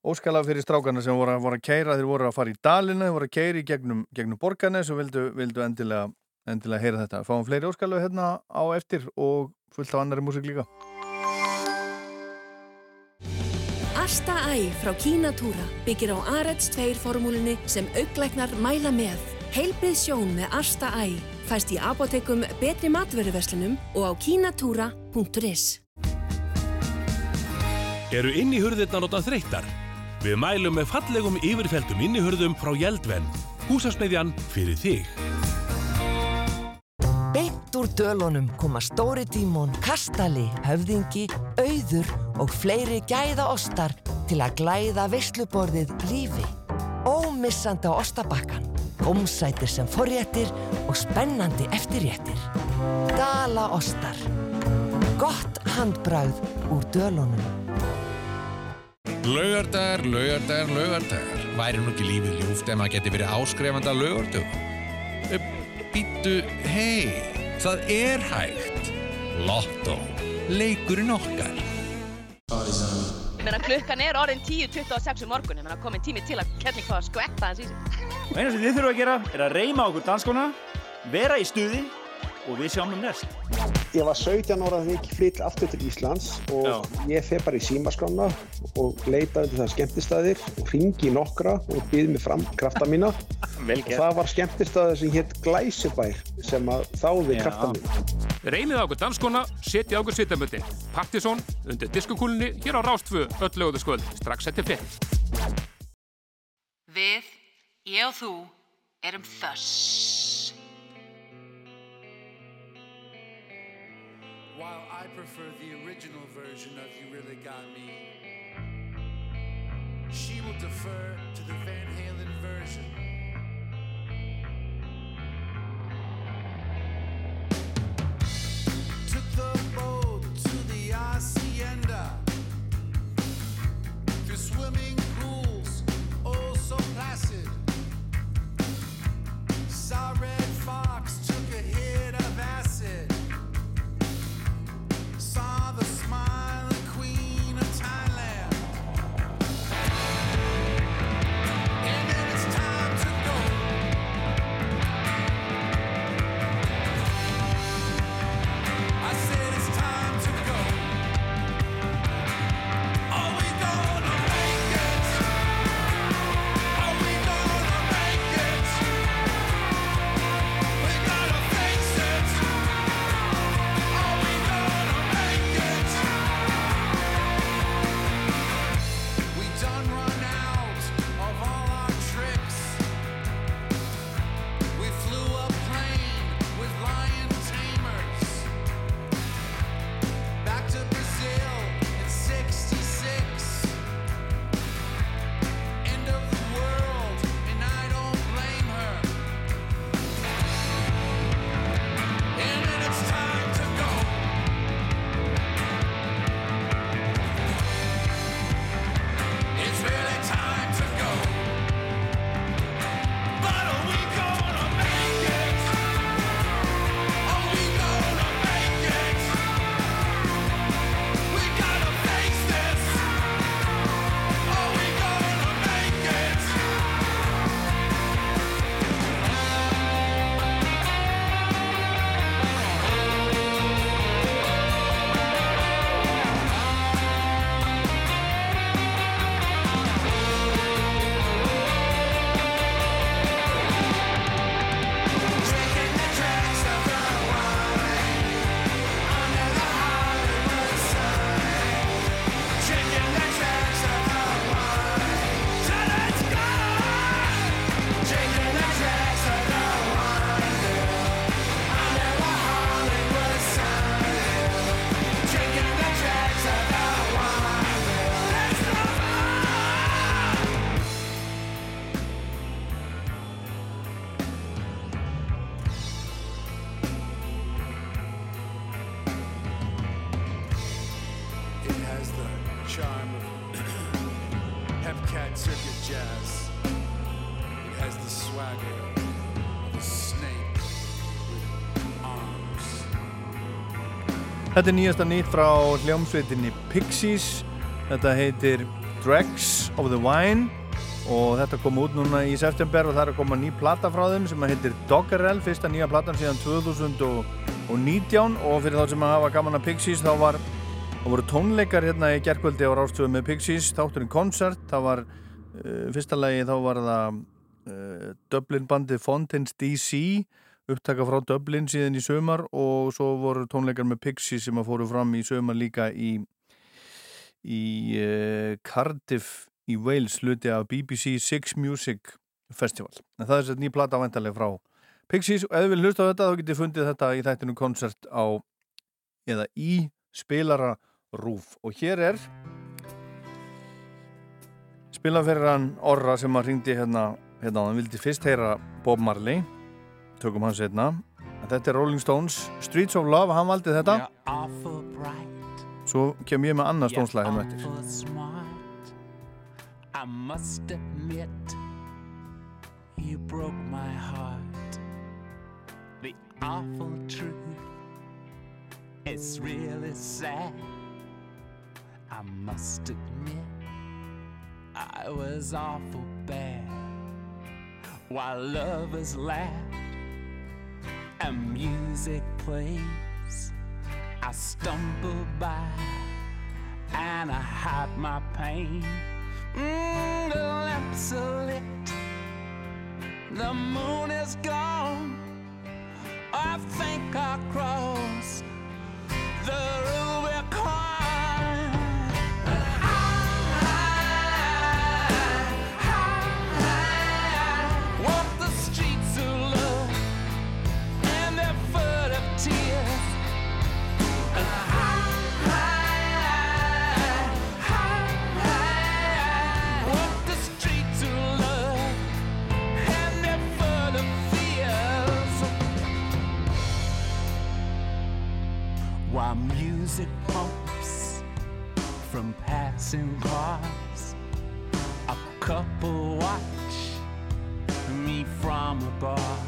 Óskala fyrir strákarna sem voru, voru að keira þeir voru að fara í dalina, þeir voru að keira í gegnum, gegnum borgarnes og vildu, vildu endilega endilega heyra þetta. Fáum fleiri óskalu hérna á eftir og fullt á annari músik líka Asta Æ frá Kínatúra byggir á Arets 2 formúlunni sem auglæknar mæla með. Heilbrið sjón með Asta Æ fæst í apotekum betri matveruverslunum og á kínatúra.is. Eru innihurðirnar nota þreyttar? Við mælum með fallegum yfirfeldum innihurðum frá Jeldvenn. Húsasmiðjan fyrir þig. Úr dölunum koma Stóri Dímon, Kastali, Höfðingi, Auður og fleiri gæða ostar til að glæða veisluborðið lífi. Ómissandi á ostabakkan, gómsætir sem forréttir og spennandi eftirréttir. Dala ostar. Gott handbragð úr dölunum. Laugardagar, laugardagar, laugardagar. Væri nú ekki lífið ljúft ef maður geti verið áskrefandi að laugardögum? Býttu, hei, það er hægt. Lotto, leikurinn okkar. Meina klukkan er orðin 10.26 um morgun, ég meina komin tími til að Kelly fá að skvetta hans í sig. Og eina sem þið þurfum að gera er að reyma okkur danskona, vera í stuði og við sjáum um næst. Ég var 17 ára þegar ég flytt aftur til Íslands og Já. ég fer bara í símaskrána og leita undir það skemmtistæðir og ringi nokkra og býð mig fram krafta mína. Það var skemmtistæðir sem hétt Glæsibær sem að þáði Já. krafta mína. Reynið á okkur danskona, setja á okkur sittamöndin. Partisón undir diskokúlunni hér á Rástfö öll lögðu skvöld, strax eftir fett. Við, ég og þú, erum þöss. While I prefer the original version of You Really Got Me, she will defer to the Van Halen version. Þetta er nýjasta nýtt frá hljómsveitinni Pixies. Þetta heitir Dregs of the Wine og þetta kom út núna í september og það er að koma ný plata frá þeim sem heitir Doggerel, fyrsta nýja platan síðan 2019 og fyrir þá sem að hafa gaman að Pixies þá var Það voru tónleikar hérna í gerkvöldi á Rástöfu með Pixies, þátturinn koncert, það var uh, fyrsta lagi þá var það uh, Dublin bandið Fountains DC, upptaka frá Dublin síðan í sömar og svo voru tónleikar með Pixies sem að fóru fram í sömar líka í, í uh, Cardiff í Wales hluti af BBC Six Music Festival. En það er þess að ný plata vantarlega frá Pixies. Og ef vil hlusta á þetta þá getið fundið þetta í þættinu koncert á eða í spilara rúf. Og hér er spilaferðan Orra sem að ringdi hérna, hérna hann vildi fyrst heyra Bob Marley tökum hans en þetta er Rolling Stones Streets of Love, hann valdi þetta svo kem ég með annað stónslæð hérna eftir awful smart. I must admit, you broke my heart. The awful truth, it's really sad. I must admit, I was awful bad. While lovers laugh and music plays, I stumble by and I hide my pain. Mm, the lamps are lit, the moon is gone. I think I'll cross the Rubicon. From passing cars, a couple watch me from a bar.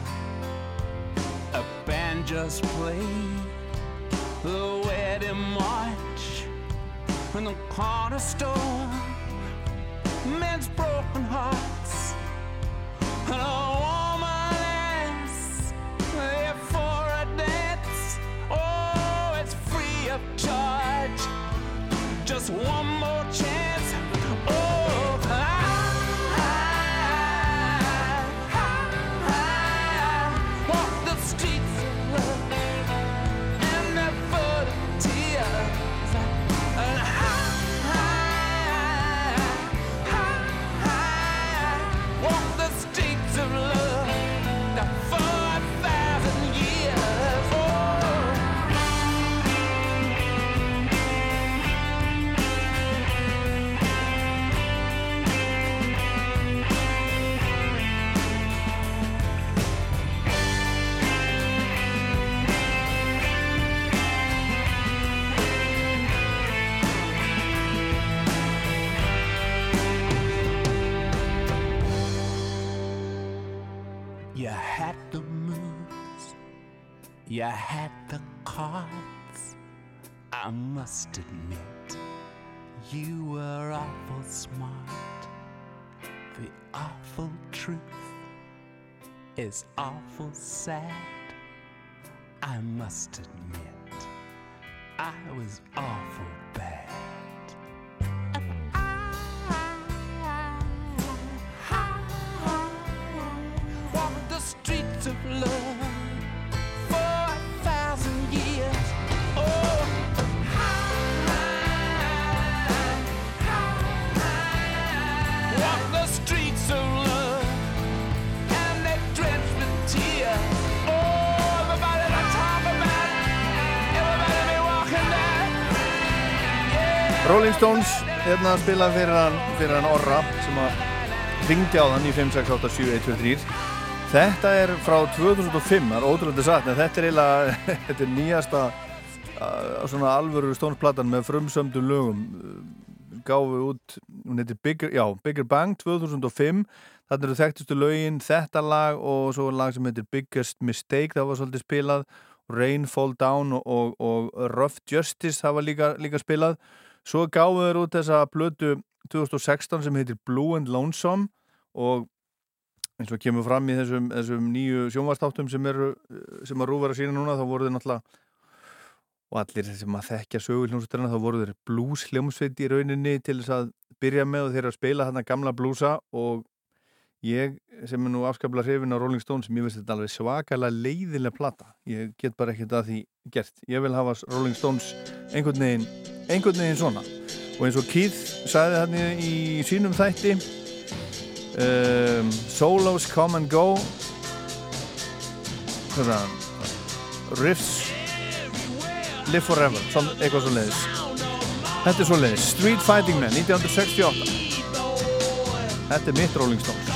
A band just played the wedding march in the corner store. Men's broken hearts and a woman asks there for a dance. Oh, it's free of charge. Just one more you had the cards. I must admit, you were awful smart. The awful truth is awful sad. I must admit, I was awful bad. Rolling Stones hérna að spila fyrir hann, fyrir hann Orra sem að ringdi á þann í 5687123 Þetta er frá 2005 það er ótrúlega satt en þetta er eiginlega þetta er nýjasta uh, svona alvöru Stones-platan með frumsömdu lögum. Gáfi út hún heitir Bigger, já, Bigger Bang 2005 þarna eru þekktustu lögin þetta lag og svo lag sem heitir Biggest Mistake það var svolítið spilað. Rain Fall Down og, og, og Rough Justice það var líka, líka spilað svo gáðu þeir út þessa blötu 2016 sem heitir Blue and Lonesome og eins og kemur fram í þessum, þessum nýju sjónvastáttum sem, eru, sem að rúfara sína núna þá voru þeir náttúrulega og allir sem að þekkja söguljónsveitarna þá voru þeir blues hljómsveit í rauninni til þess að byrja með og þeir að spila þarna gamla blúsa og ég sem er nú afskaplega hrifin á Rolling Stones mér finnst þetta alveg svakalega leiðilega plata. Ég get bara ekkert að því gert. Ég vil hafa Rolling Stones einhvern veginn einhvern veginn svona. Og eins og Keith sagði hann í sínum þætti um, Solos come and go það Riffs Live Forever, Svon, eitthvað svo leiðis Þetta er svo leiðis Street Fighting Man 1968 Þetta er mitt Rolling Stones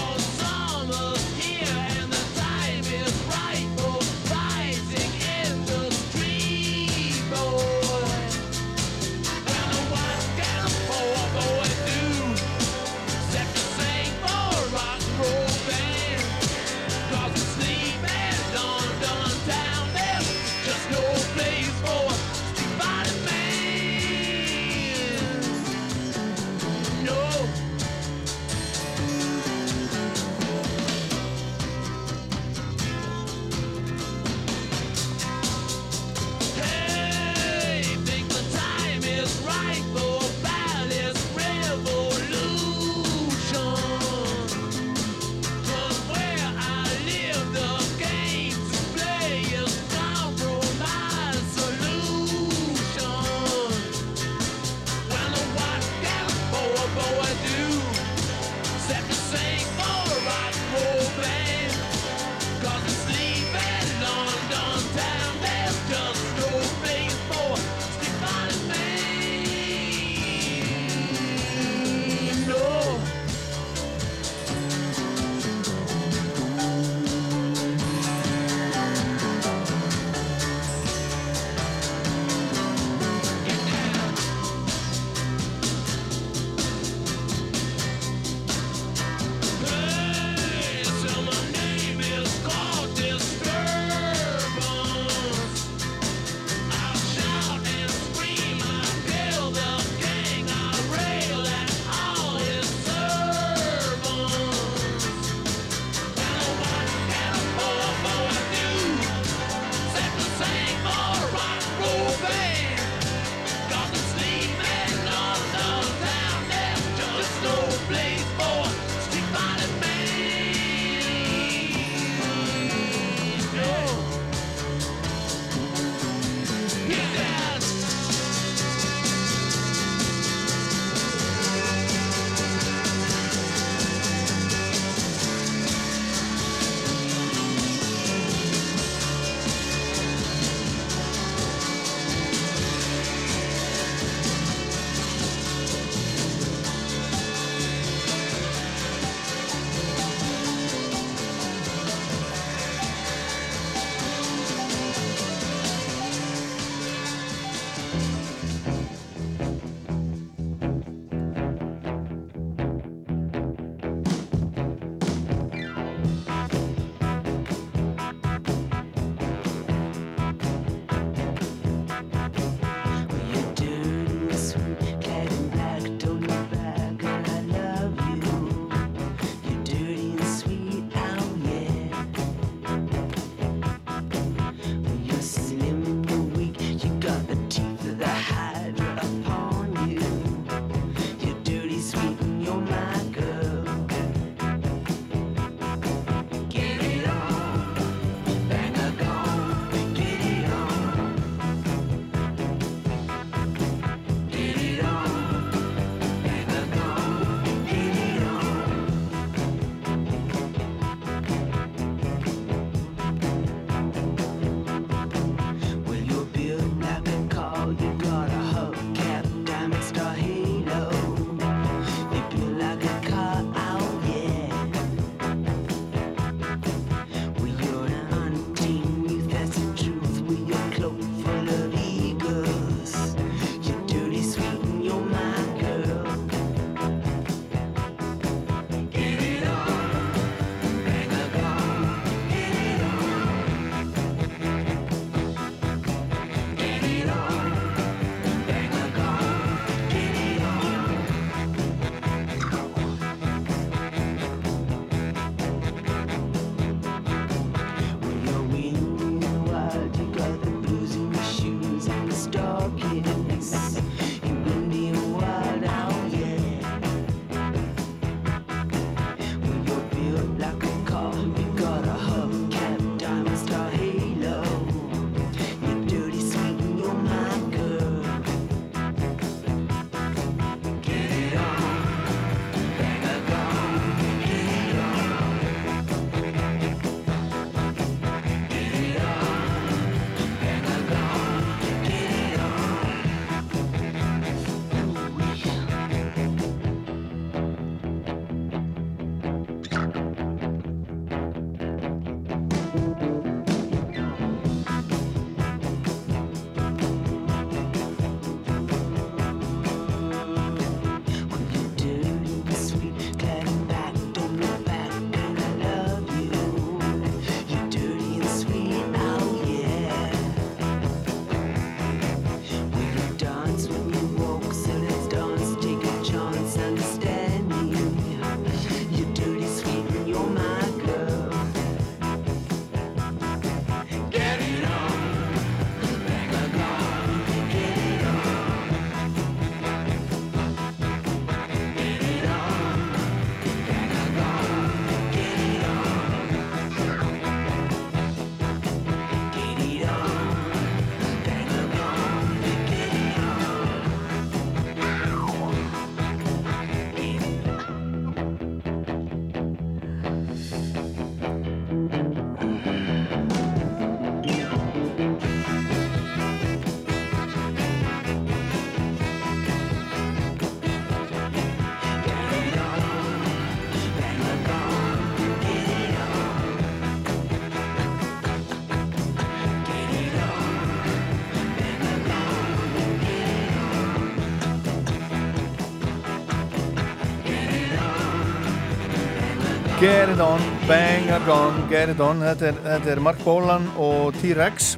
bang are gone, get it on. Þetta er, þetta er Mark Bolan og T-Rex.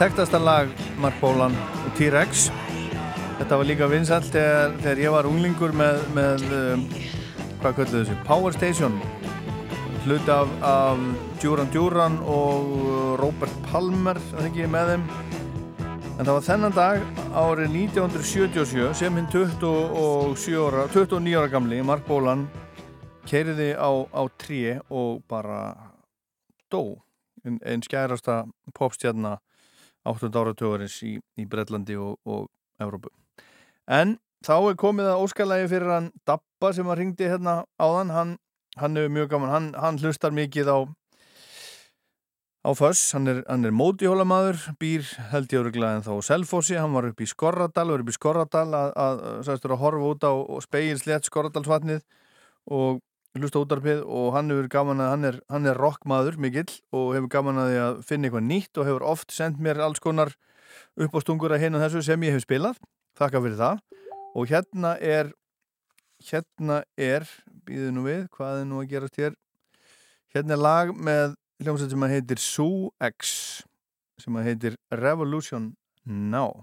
Þekktasta lag Mark Bolan og T-Rex. Þetta var líka vinsalt þegar, þegar ég var unglingur með, með um, hvað kölluðu þessu? Power Station. Hluti af, af Duran Duran og Robert Palmer að þengi með þeim. En það var þennan dag árið 1977 sem hinn 27 ára 29 ára gamli Mark Bolan keiriði á, á trí og bara dó. Einn ein skærasta popstjarna 8. áratögarins í, í Breitlandi og, og Evrópu. En þá er komið að óskalagi fyrir hann Dabba sem að ringdi hérna áðan. Hann, hann er mjög gaman, hann, hann hlustar mikið á á Föss, hann er, er mótihólamaður, býr held ég öruglega en þá Selfossi, hann var upp í Skorradal var upp í Skorradal að, að, að, að horfa út á speilslegt Skorradalsvatnið. Og hlusta útarpið og hann hefur gaman að, hann er, hann er rockmaður mikill og hefur gaman að því að finna eitthvað nýtt og hefur oft sendt mér alls konar upp á stungur að hérna þessu sem ég hef spilað, þakka fyrir það. Og hérna er hérna er, býðu nú við hvað er nú að gerast hér? Hérna er lag með hljómsveit sem að heitir Sue X sem að heitir Revolution Now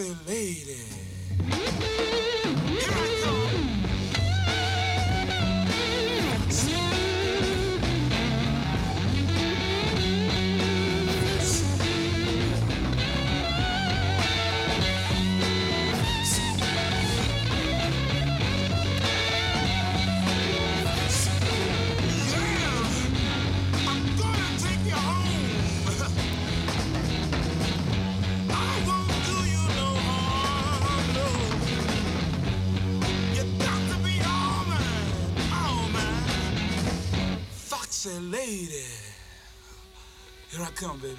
Foxy lady. Come, baby.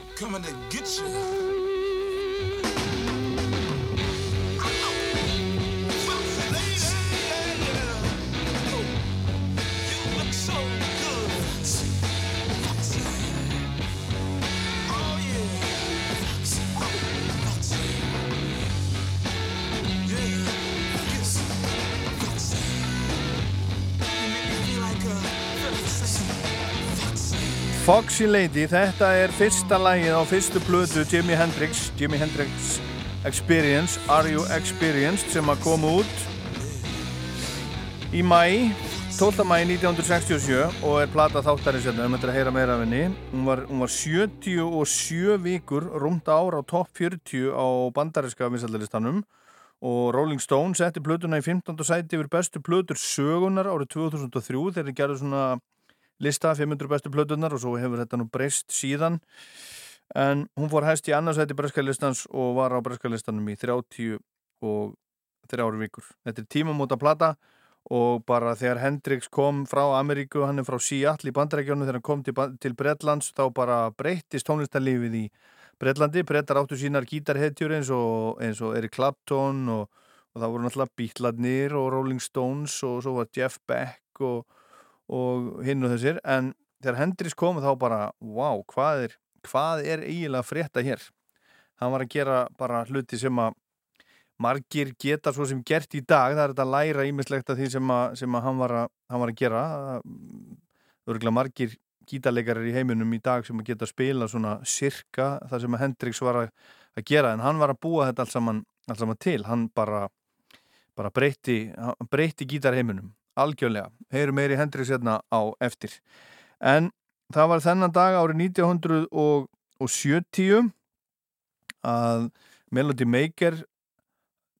I'm coming to get you. Foxy. Lady, þetta er fyrsta lagið á fyrstu plötu Jimi Hendrix Jimi Hendrix Experience Are You Experienced sem að koma út í mæ 12. mæ 1967 og er plata þáttarins hérna, um þetta að heyra meira af henni hún var, hún var 77 vikur rúmt ár á topp 40 á bandariska vinsaldalistanum og Rolling Stone setti plötuna í 15. sæti yfir bestu plötur sögunar árið 2003 þegar þeir gerðu svona lista 500 bestu plötunar og svo hefur þetta nú breyst síðan en hún fór hæst í annarsæti breskjalistans og var á breskalistanum í 30 og 3 ári vikur. Þetta er tímamóta plata og bara þegar Hendrix kom frá Ameríku, hann er frá Seattle í bandarækjónu þegar hann kom til, til Bretlands þá bara breyttist tónlistarlífið í Bretlandi, brettar áttu sínar gítarhetjur eins og, og Eric Clapton og, og það voru náttúrulega Beatladnir og Rolling Stones og svo var Jeff Beck og, og hinn og þessir en þegar Hendrix kom þá bara wow, hvað er, hvað er eiginlega að frétta hér? Hann var að gera bara hluti sem að margir geta svo sem gert í dag. Það er þetta að læra ímislegt af því sem að, sem að hann, var að, hann var að gera. Örgulega margir gítarleikarar í heiminum í dag sem að geta spila svona sirka það sem að Hendrix var að, að gera en hann var að búa þetta allt saman, allt saman til. Hann bara, bara breytti breytti gítarheiminum algjörlega, heyrum meiri Hendrix hérna á eftir. En það var þennan dag árið 1970 að Melody Maker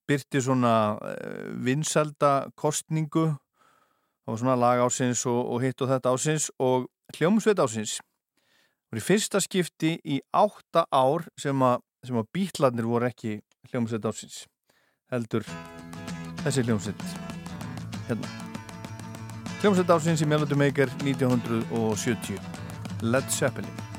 byrti svona uh, vinsalda kostningu það var svona lag ásins og, og hitt og þetta ásins og hljómsveit ásins var í fyrsta skipti í átta ár sem að, að bítlarnir voru ekki hljómsveit ásins heldur þessi hljómsveit hérna hljómsveit ásins í Melody Maker 1970 Led Zeppelin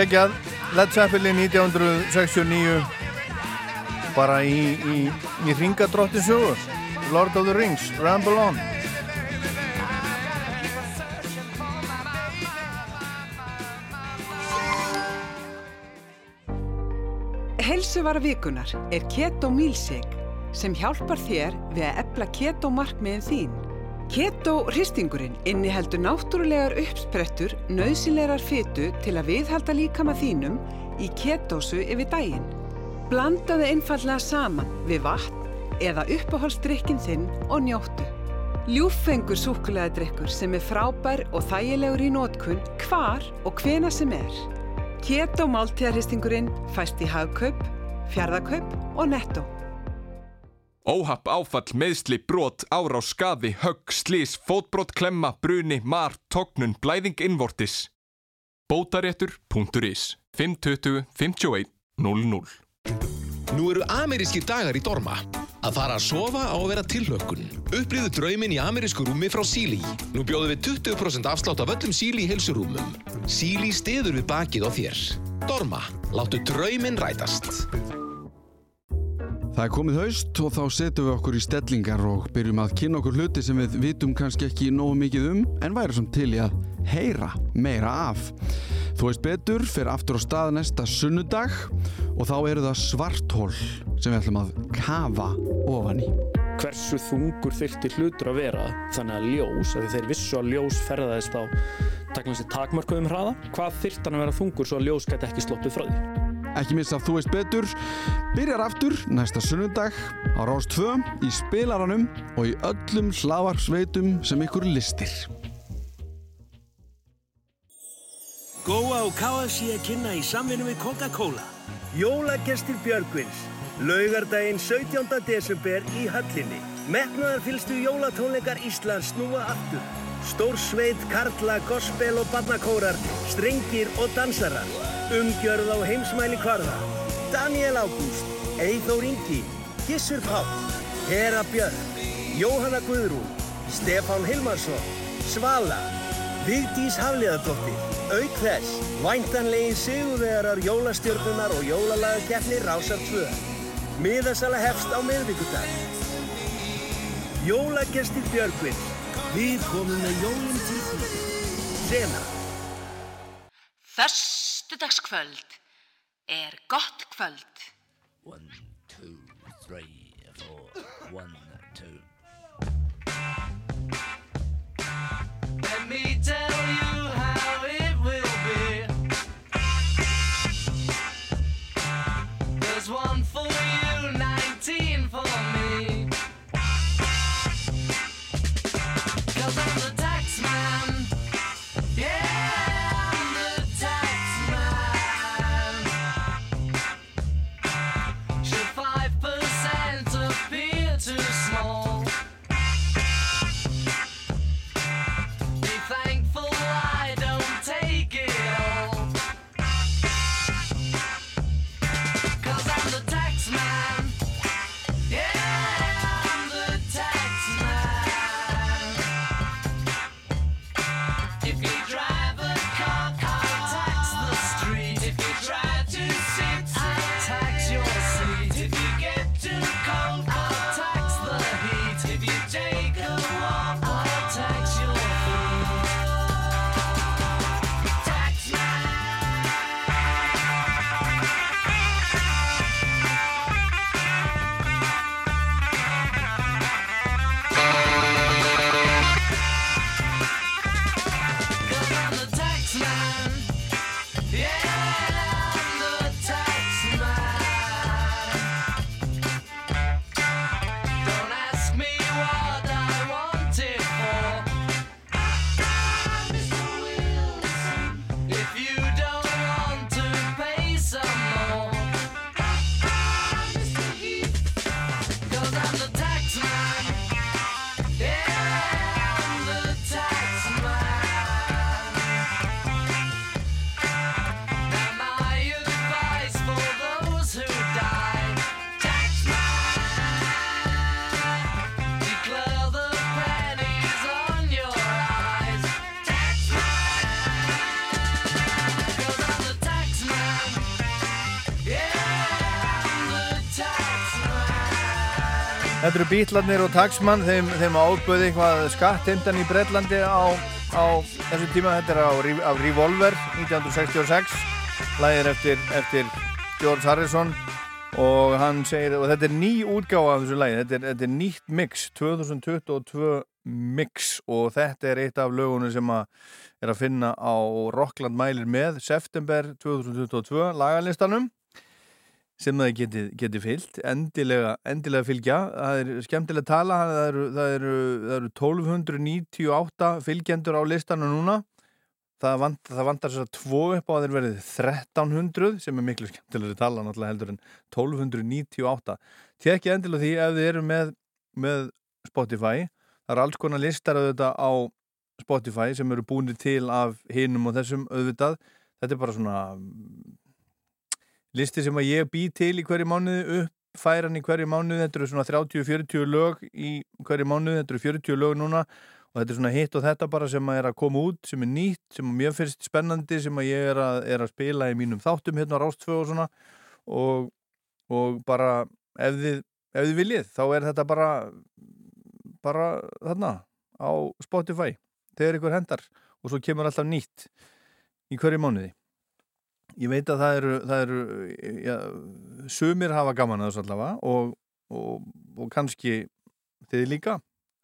Geggjað, Led Zeppelin 1969 bara í, í, í ringadróttin sögur Lord of the Rings, Ramble On. Heilsuvara vikunar er Keto Milsig sem hjálpar þér við að epla keto markmiðin þín. Keto hristingurinn inniheldur náttúrulegar uppsprettur nöðsynlegar fytu til að viðhalda líkama þínum í ketósu yfir daginn. Blandaðu einfallega saman við vatn eða uppáhaldsdrykkin þinn og njóttu. Ljúffengur súkulega drykkur sem er frábær og þægilegur í nótkunn hvar og hvena sem er. Keto máltíðarhistingurinn fæst í hagkaup, fjárðakaup og netto. Óhapp, áfall, meðsli, brot, árás, skaði, högg, slís, fótbrot, klemma, bruni, mar, tognun, blæðing innvortis. Bótaréttur.is 520 51 00 Nú eru amerískir dagar í Dorma. Að fara að sofa á að vera tilhlökkun. Upplýðu drauminn í amerísku rúmi frá Síli. Nú bjóðum við 20% afslátt af öllum Síli í heilsurúmum. Síli stiður við bakið á þér. Dorma, láttu drauminn rætast. Það er komið haust og þá setjum við okkur í stellingar og byrjum að kynna okkur hluti sem við vitum kannski ekki nógu mikið um en væri samt til í að heyra meira af. Þú veist betur fyrir aftur á stað næsta sunnudag og þá eru það svarthól sem við ætlum að kafa ofan í. hversu þungur þyrfti hlutur að vera þannig að ljós, að þeir vissu að ljós ferðaðist á taklansi takmarkuðum hraða hvað þyrfti hann að vera þungur svo að ljós gæti ekki sloppið frá því Ekki missa að þú veist betur, byrjar aftur næsta sunnudag á Rás 2 í spilaranum og í öllum hlaðvarpsveitum sem ykkur listir. Góa og KFC að kynna í samvinnu við Coca-Cola. Jólagestir Björgvins. Laugardaginn 17. desember í höllinni. Metnaðar fylgstu jólatónleikar Íslands snúa aftur. Stór sveit, karla, gospel og barnakórar, strengir og dansarar. Umgjörð á heimsmæli kvarða. Daniel Ágúst, Eithór Ingi, Gissur Páll, Hera Björk, Jóhanna Guðrún, Stefán Hilmarsson, Svala, Vigdís Hafliðadóttir, auk þess, væntanlegin sigurvegarar jólastjörnunar og jólalagakeppni Rásar 2. Miðasala hefst á miðvíkudag. Jólagestir Björgvin, við komum með jólum til því. Sena. Föstudagskvöld er gott kvöld. One, two, three, Þetta eru bítlarnir og taxmann, þeim, þeim áböði eitthvað skattheimtan í Breitlandi á, á þessu tíma. Þetta er á, Revolver 1966, lægir eftir, eftir George Harrison og segir, og þetta er ný útgáfa af þessu lægi, þetta þetta er nýtt mix, 2022 mix og þetta er eitt af lögunum sem að er að finna á Rockland mælir með september 2022 lagalistanum sem það geti, geti fyllt endilega, endilega fylgja. Það er skemmtilega tala. Það eru, það eru, það eru 1298 fylgjendur á listanum núna. Það, vant, það vantar sér að tvo upp á að þeir verið 1300 sem er miklu skemmtilega tala náttúrulega heldur en 1298 tekja endilega því ef þið eru með, með Spotify. Það eru alls konar listar auðvitað á Spotify sem eru búinir til af hinum og þessum auðvitað. Þetta er bara svona listi sem að ég bý til í hverju mánuði uppfæran í hverju mánuði, þetta eru svona 30-40 lög í hverju mánuði, þetta eru 40 lög núna og þetta er svona hitt og þetta bara sem að er að koma út, sem er nýtt, sem að mér finnst spennandi, sem að ég er að, er að spila í mínum þáttum hérna á Rástfö og svona og, og bara ef þið, ef þið viljið, þá er þetta bara bara þarna á Spotify, þegar ykkur hendar og svo kemur alltaf nýtt í hverju mánuði ég veit að það eru, það eru já, sumir hafa gaman að þessu allavega og, og, og kannski þið líka,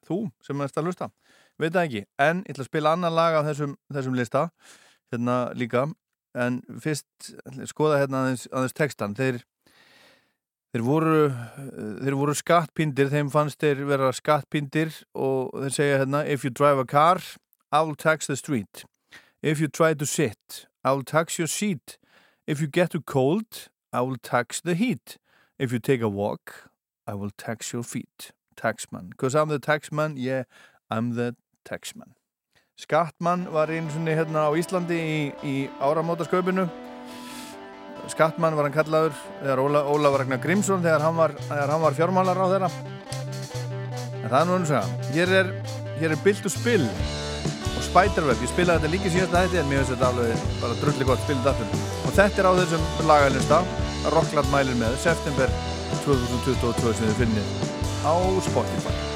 þú sem erst að lusta, veit það ekki en ég ætla að spila annan lag af þessum, þessum lista hérna líka. En fyrst skoða hérna aðeins, aðeins textan þeir, þeir voru þeir voru skattpindir þeim fannst þeir vera skattpindir og þeir segja hérna if you drive a car, I will tax the street. If you try to sit I will tax your seat. If you get too cold, I will tax the heat. If you take a walk, I will tax your feet. Taxman. Because I'm the taxman, yeah, I'm the taxman. Skattmann var einu sinni hérna á Íslandi í, í áramótasköpinu. Skattmann var hann kallaður þegar Óla, Ólafur Ragnar Grímsson þegar hann var, var fjármálar á þeirra. En það er nú einu segja. Hér er, er Bild og Spill og Spiderweb, ég spilaði þetta líka síðast að þetta en mér finnst þetta alveg bara drulli gott spilið aftur. Og þetta er á þessum lagalista Rockland mælir með september 2022 sem þið finnir á Spotify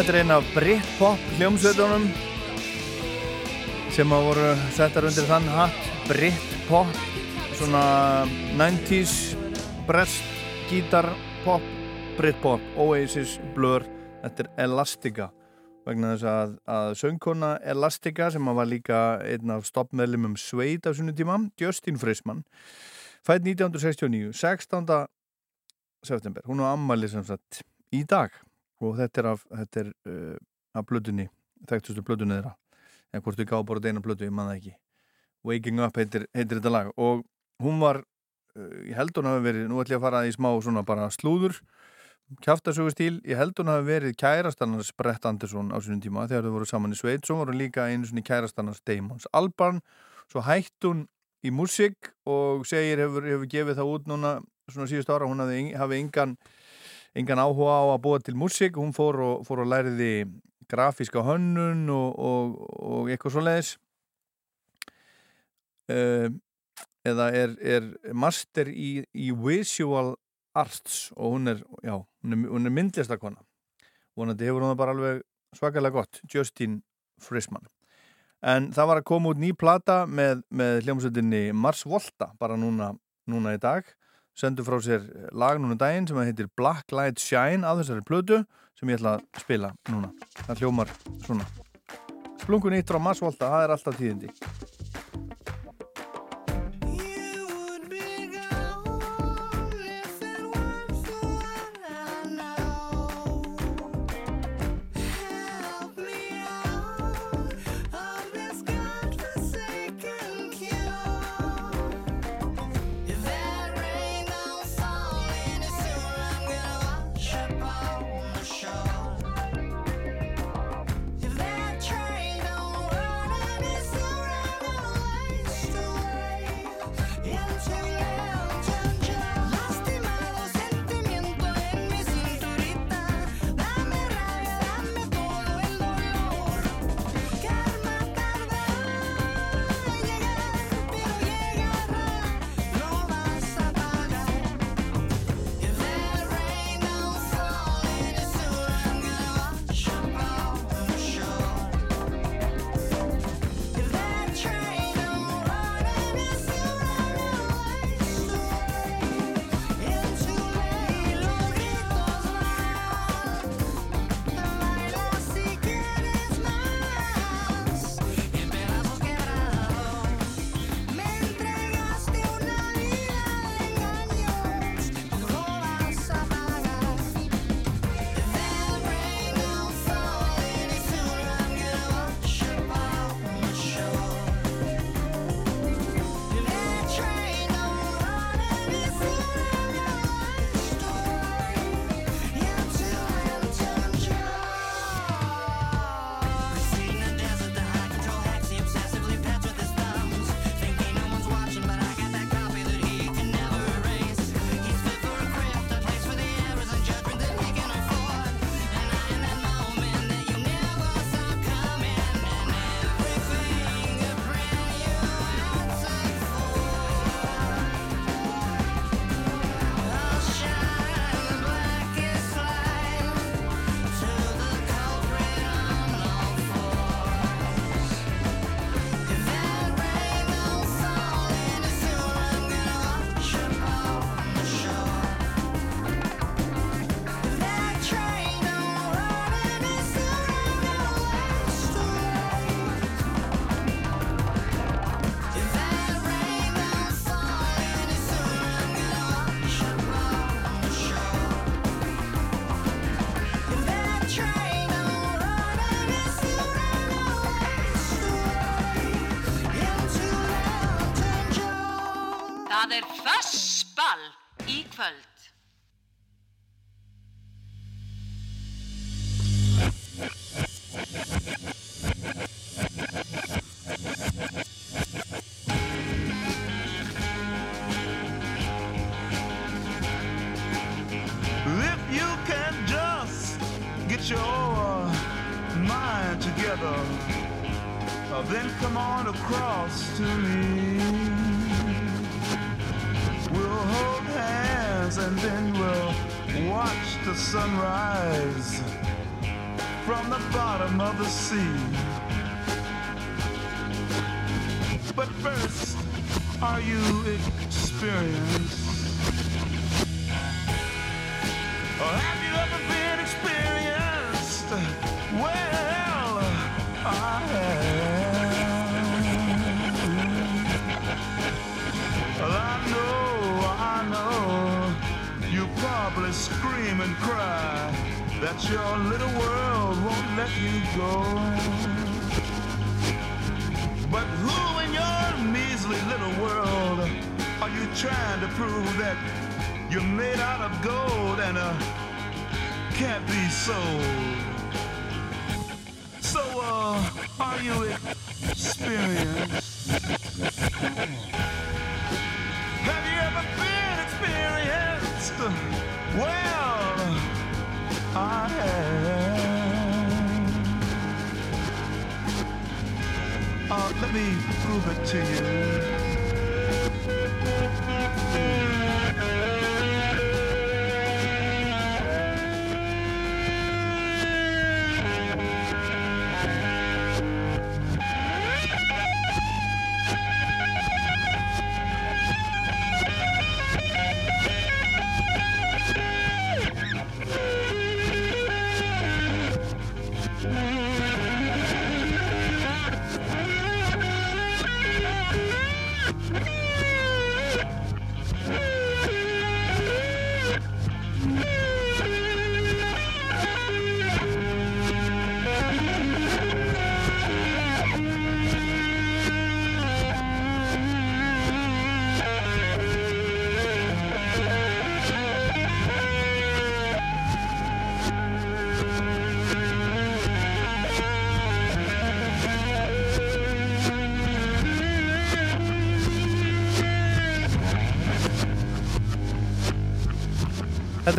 Þetta er einn af Britpop hljómsveitunum sem að voru settar undir þann hatt Britpop svona 90s brest gítar pop Britpop, Oasis, Blur þetta er Elastica vegna þess að, að söngkona Elastica sem að var líka einn af stoppmeðlumum Sveit af svona tíma, Justin Frisman fætt 1969 16. september hún á ammali sem sagt í dag og þetta er af, þetta er, uh, af blöðunni þekktustu blöðunni þeirra. Eða hvort við gáðum bara eina blödu, ég manna ekki. Waking Up heitir, heitir þetta lag. Og hún var, uh, ég held hún hafi verið nú ætlum ég að fara í smá svona bara slúður kjáftasögu stíl, ég held hún hafi verið kærastannars Brett Anderson á sínum tíma þegar þau voru saman í sveit, svo voru líka einu svona kærastannars Damons Albarn, svo hætt hún í músík og segir hefur, hefur gefið það út núna svona síðust ára, hún hafi, hafi engan engan áhuga á að búa til músík. Hún fór og, fór og læriði grafíska hönnun og, og, og eitthvað svo leiðis uh, eða er, er master í, í visual arts og hún er, já, hún er, hún er myndlistakona vonandi hefur hún það bara alveg svakalega gott, Justin Frisman en það var að koma út ný plata með, með hljómsveitinni Mars Volta bara núna, núna í dag sendu frá sér lag núna um daginn sem heitir Black Light Shine af þessari plötu sem ég ætla að spila núna. Það hljómar svona. Splungun eitt frá Mars Volta, það er alltaf tíðindi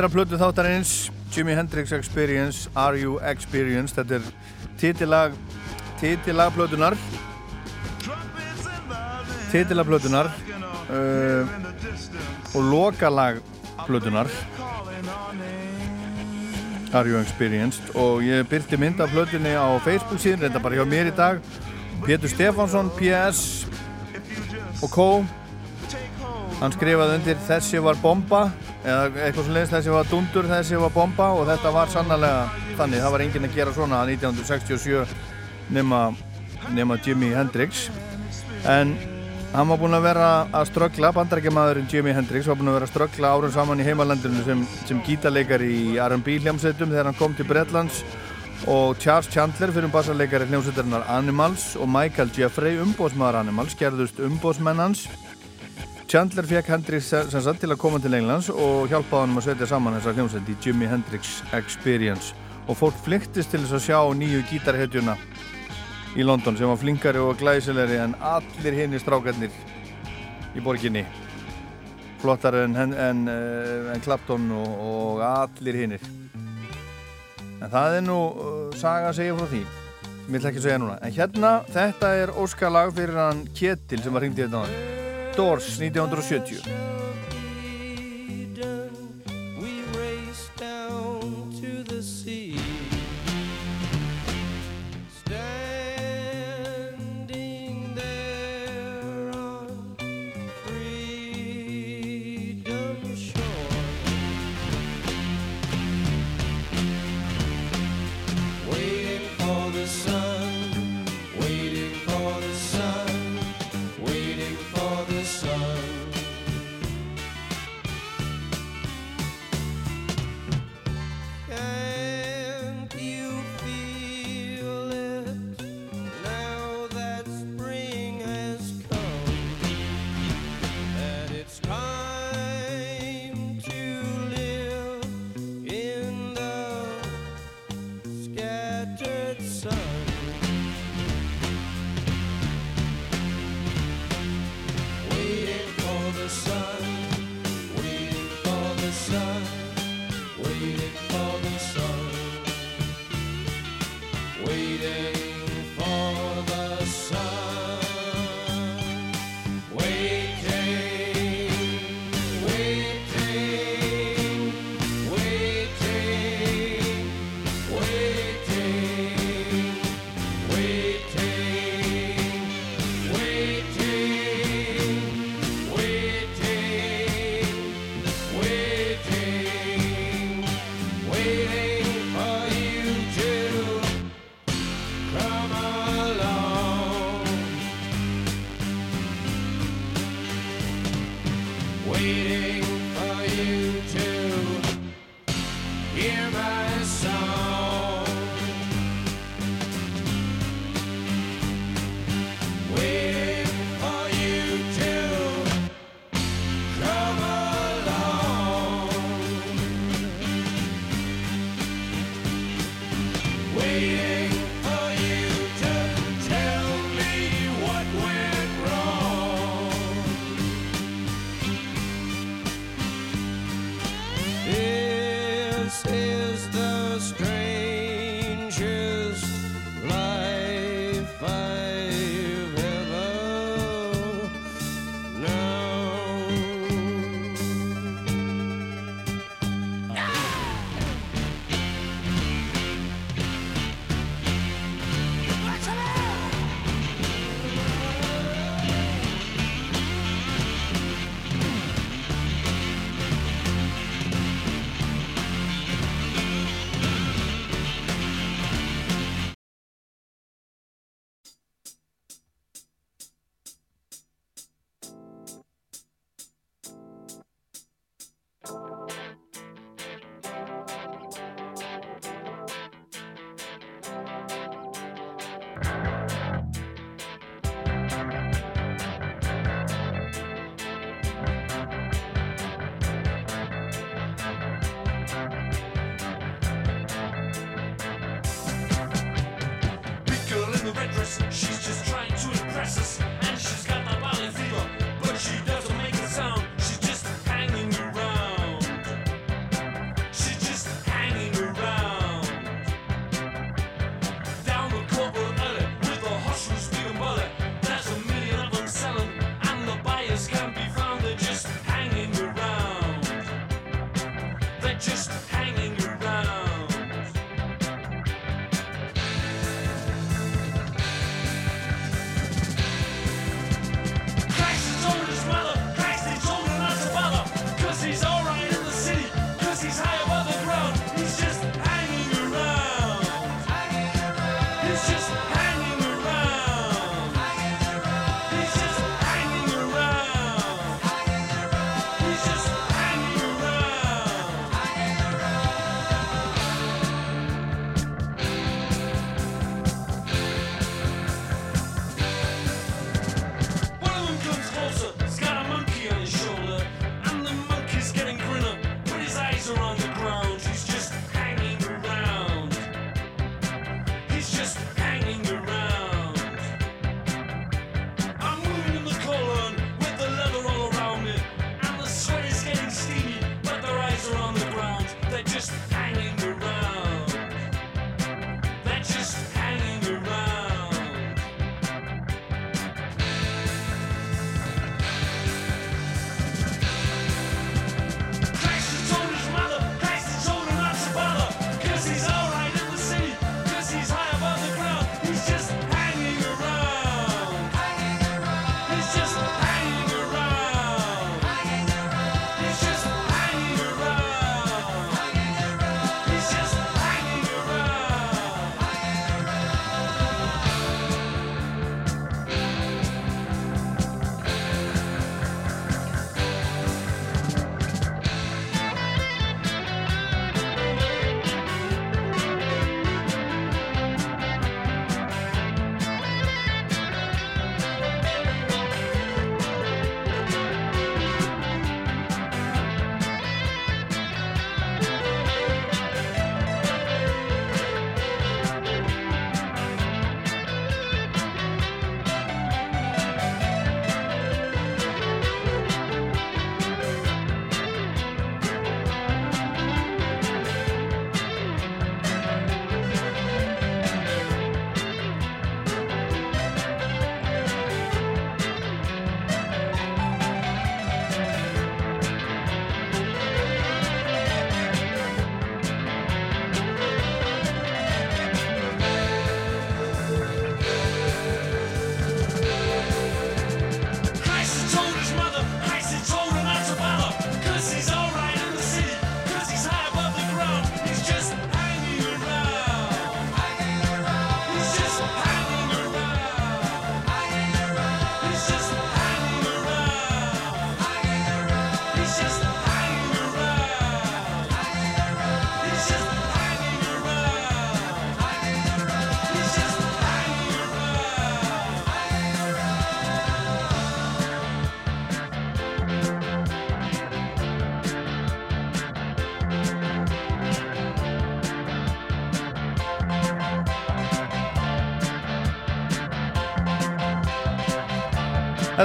Að plötu þáttarins Jimi Hendrix Experience, Are You Experienced? Þetta er titilag titilag plötunar titilag plötunar uh, og lokalag plötunar Are You Experienced? Og ég byrti mynd af plötunni á Facebook síðan, þetta bara hjá mér í dag. Pétur Stefánsson, PS og K. Hann skrifaði undir þessi var bomba eða eitthvað sem leiðist þessi var dundur þessi var bomba og þetta var sannlega þannig, það var enginn að gera svona 1967 nema, nema Jimi Hendrix. En hann var búinn að vera að ströggla bandarækjamaðurinn Jimi Hendrix var búinn að vera að ströggla árun saman í heimalandinu sem, sem gítarleikar í R&B hljómsveitum þegar hann kom til Bretlands. Og Charles Chandler fyrir bassarleikari hljómsveitarinnar Animals og Michael Jeffrey umbóðsmaður Animals gerðust umbóðsmenn hans Chandler fekk Hendrix sagt til að koma til Englands og hjálpaði hann að setja saman þessa hljómsveit í Jimi Hendrix Experience. Og fólk flyktist til þess að sjá nýju gítarhetjuna í London sem var flinkari og glæsilegri en allir hinn í strákarnir í borginni. Flottar en, en, en, en Clapton og, og allir hinnir en það er nú uh, saga að segja frá því. Ég vil ekki segja núna. En hérna, þetta er óskalag fyrir hann Ketil sem var hringt í þetta náður Doors 1970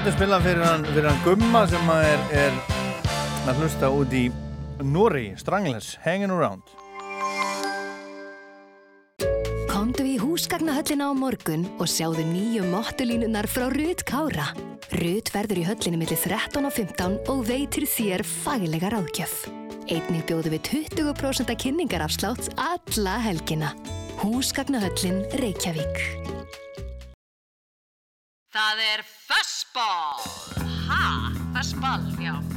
Er spilað fyrir hann, fyrir hann Gumma sem er, er að hlusta út í Nóri, Strangless, Hanging Around. Komdu í húsgagnahöllina á morgun og sjáðu nýju mottulínunar frá Rut Kára. Rut verður í höllinni millir 13 og 15 og veitir þér faglega ráðgjöf. Einnig bjóðu við 20% kynningarafslátt alla helgina. Húsgagnahöllin Reykjavík. Það er fastball. Ha, fastball, já.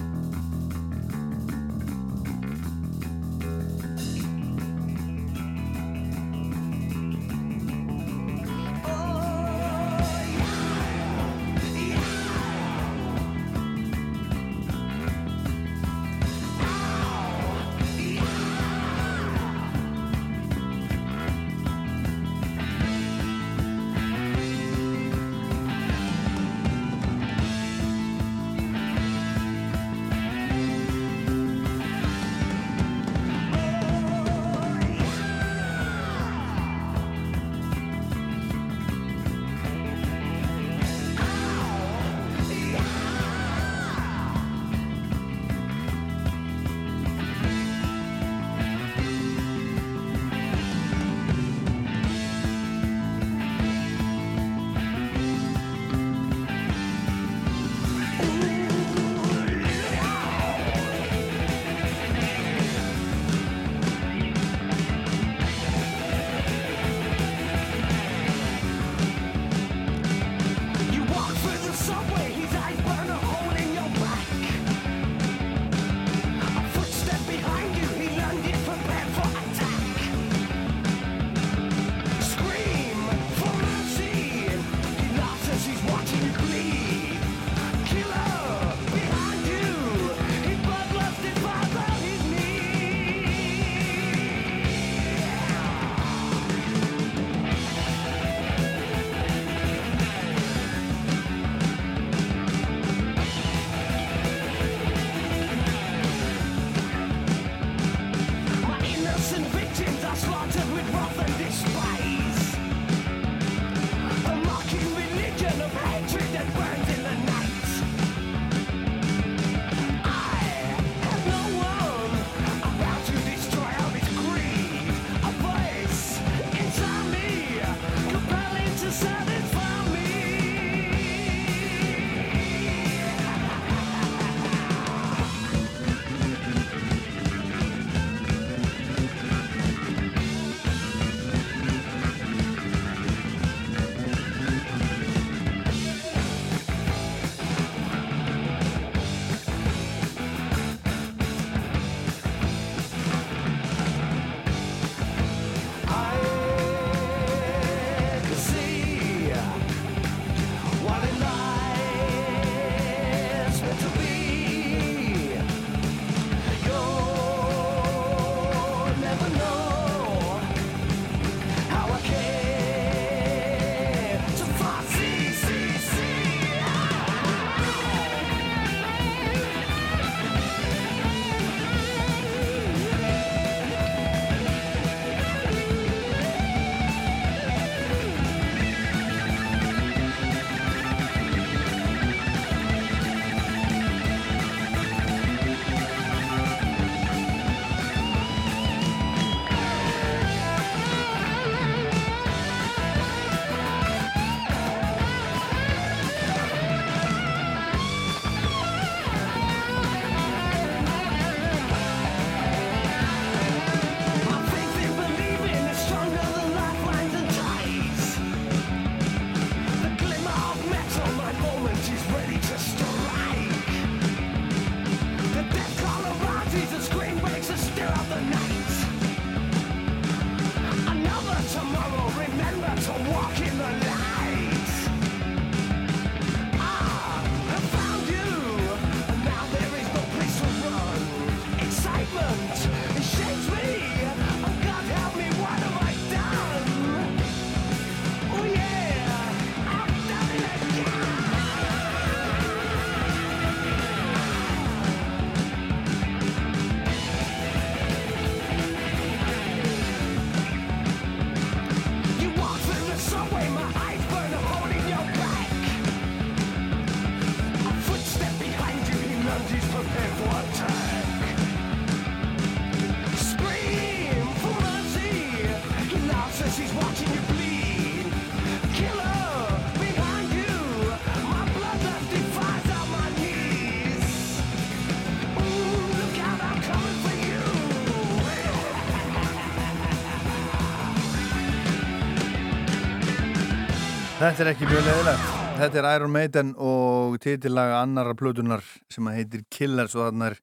Þetta er ekki mjög leðilegt. Þetta er Iron Maiden og titillaga annara plötunar sem heitir Killers og þarna er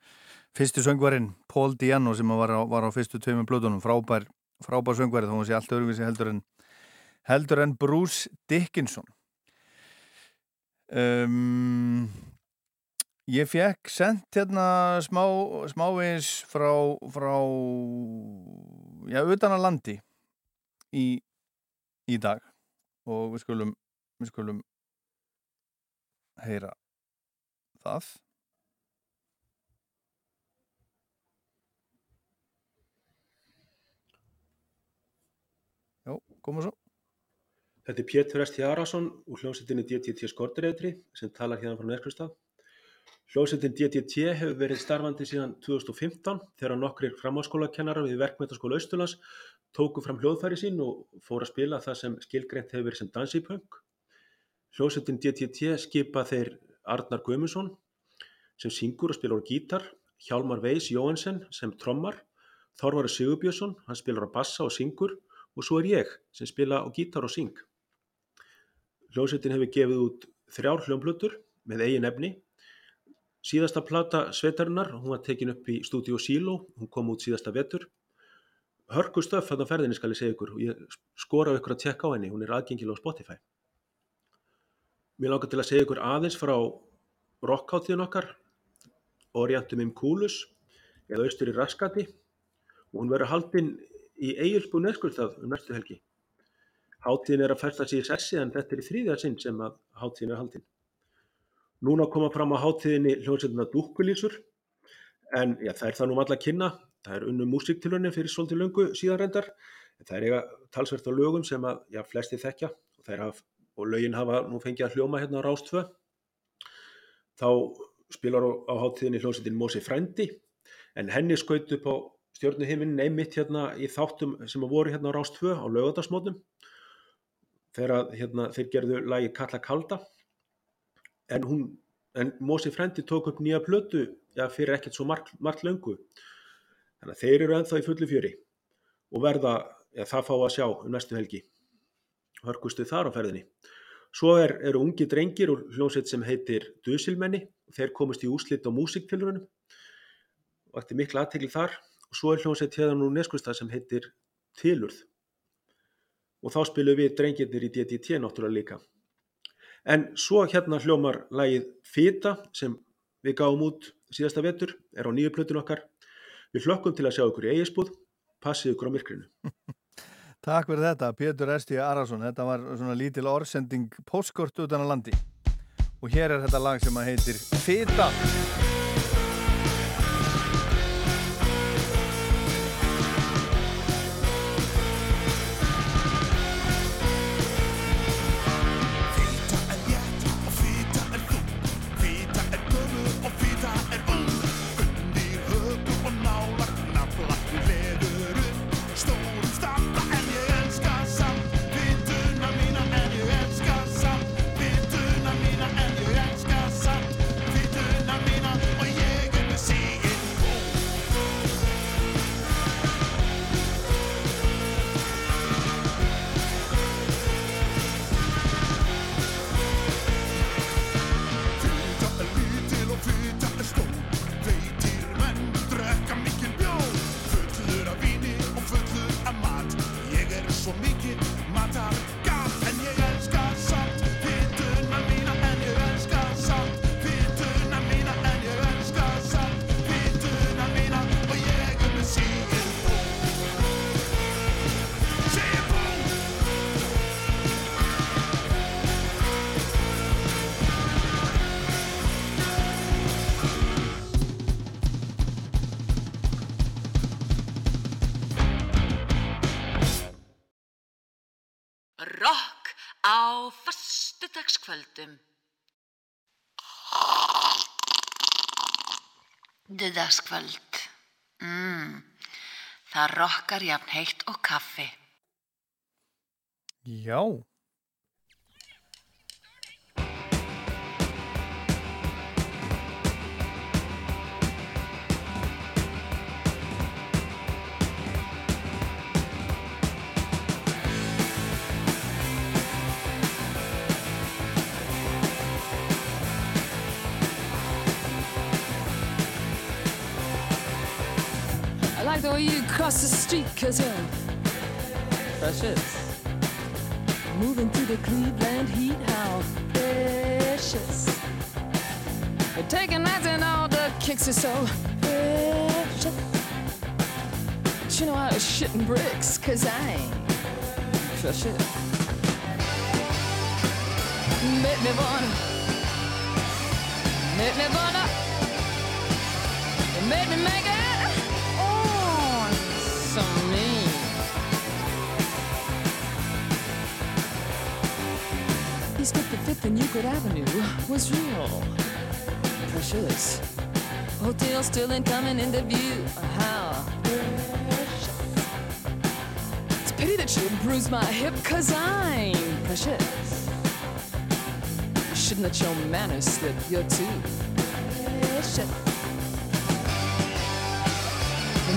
fyrstu söngvarinn Paul Diano sem var á, var á fyrstu tveimum plötunum. Frábær, frábær söngvari þó hann sé allt öðruvísi heldur en, heldur en Bruce Dickinson. Um, ég fekk sendt hérna smá, smávegis frá, frá já, utan að landi í, í dag og við skulum við skulum heyra það Já, koma svo Þetta er Pétur Esti Arason úr hljómsveitinni DTT Skortireitri sem talar hérna frá Neskrustad. Hljómsveitin DTT hefur verið starfandi síðan 2015 þegar nokkrir framháskólakennarar við Verkmyndaskóla Austurlands tóku fram hljóðfæri sín og fóru að spila það sem skilgreint hefur verið sem dansipunk. Hljómsveitin DTT skipa þeir Arnar Guðmundsson sem syngur og spilar á gítar, Hjálmar Veis Jóhansen sem trommar, Þorvari Sigurbjörnsson, hann spilar á bassa og syngur og svo er ég sem spila á gítar og syng. Hljómsveitin hefur gefið út þrjár hljómblötur með eigin efni. Síðasta plata sveitarinnar, hún var tekin upp í stúdíu Silo, hún kom út síðasta vetur. Hörku stöf hann á ferðinni skal ég segja ykkur og ég skora ykkur að tjekka á henni, hún er aðgengilega á Spotify. Mér langar til að segja ykkur aðeins frá rockháttíðin okkar, Orientum Imkulus eða Austur í Raskati og hún verður haldinn í Egilsbú Neskurstað um næstu helgi. Háttíðin er að fæsta sig í sessi en þetta er í þrýðja sinn sem að háttíðin er haldin. Núna koma fram á háttíðinni hljómsveitina dúkkulísur en já, það er það nú allar að kynna. Það er unnu músiktilunni fyrir svolítið löngu síðan reyndar. Það er eiga talsvert á lögum sem að já, flesti þekkja. Og, haf, og lögin hafa nú fengið að hljóma hérna á Rástfö. Þá spilar á, háttíðinni hljómsveitin Mósi Frændi. En henni skaut upp á stjórnuhiminin einmitt hérna í þáttum sem að voru hérna á Rást 2 á lögadagsmótum þegar hérna, þeir gerðu lagi Kalla Kalda. En en Mósi Frendi tók upp nýja plötu ja, fyrir ekkert svo margt, margt löngu þannig að þeir eru ennþá í fullu fjöri og verða ja, það fá að sjá um næstu helgi. Hörkustu þar á ferðinni. Svo er, eru ungi drengir úr hljómsveit sem heitir Dusilmenni. Þeir komist í úslit á músiktilrunum og eftir mikla aðtegli þar. Og svo er hljómsveit hérna nú neskustad sem heitir Tilurð. Og þá spilum við drengirnir í DDT náttúrulega líka. En svo hérna hljómar lagið Fita sem við gáum út síðasta vetur er á nýju plötun okkar við hlökkum til að sjá ykkur í eigisbúð passið ykkur á myrkrinu. Takk fyrir þetta, Pétur Esti Arason. Þetta var svona lítil orðsending postkort utan að landi. Og hér er þetta lag sem að heitir Fita Rock á fastudagskvöldum. Dudagskvöld. Mm. Það rokkar jafn heitt og kaffi. Já throw you across the street cause you're precious. Moving through the Cleveland heat, how precious. You're taking nights and all the kicks are so precious. But you know I was shitting bricks cause I ain't precious. Wanna, me me make it. East 55th and Euclid Avenue was real precious. Hotel still ain't incoming into view. How precious. It's a pity that you bruised my hip, cause I'm precious. You shouldn't let your manners slip, you're too precious.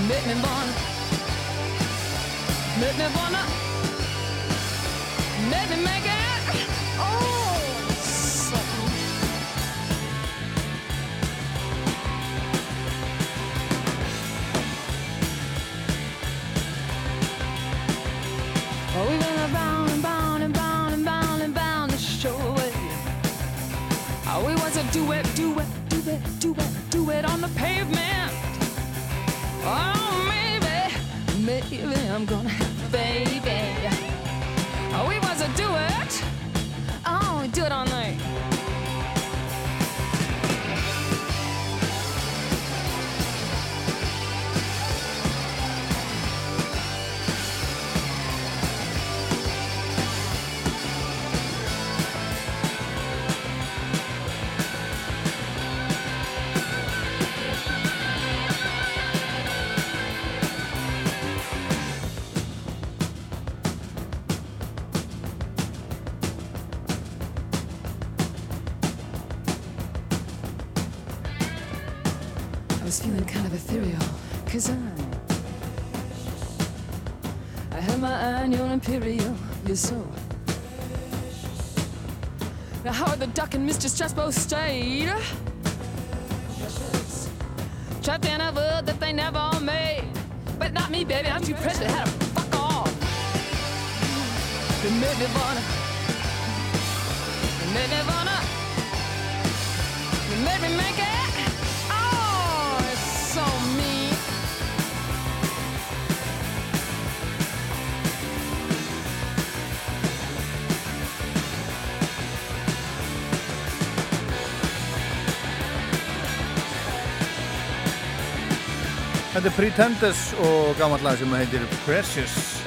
Make me wanna, make me wanna, make me make it. We was a duet, duet, duet, duet, duet on the pavement. Oh, maybe, maybe I'm gonna have a baby. Oh, we was a duet. Oh, we do it all night. Mr. Stress both stayed Trapped in a world that they never made But not me, baby, I'm too precious, had to fuck off You made me wanna Þetta er Pretenders og gammalt lag sem heitir Precious.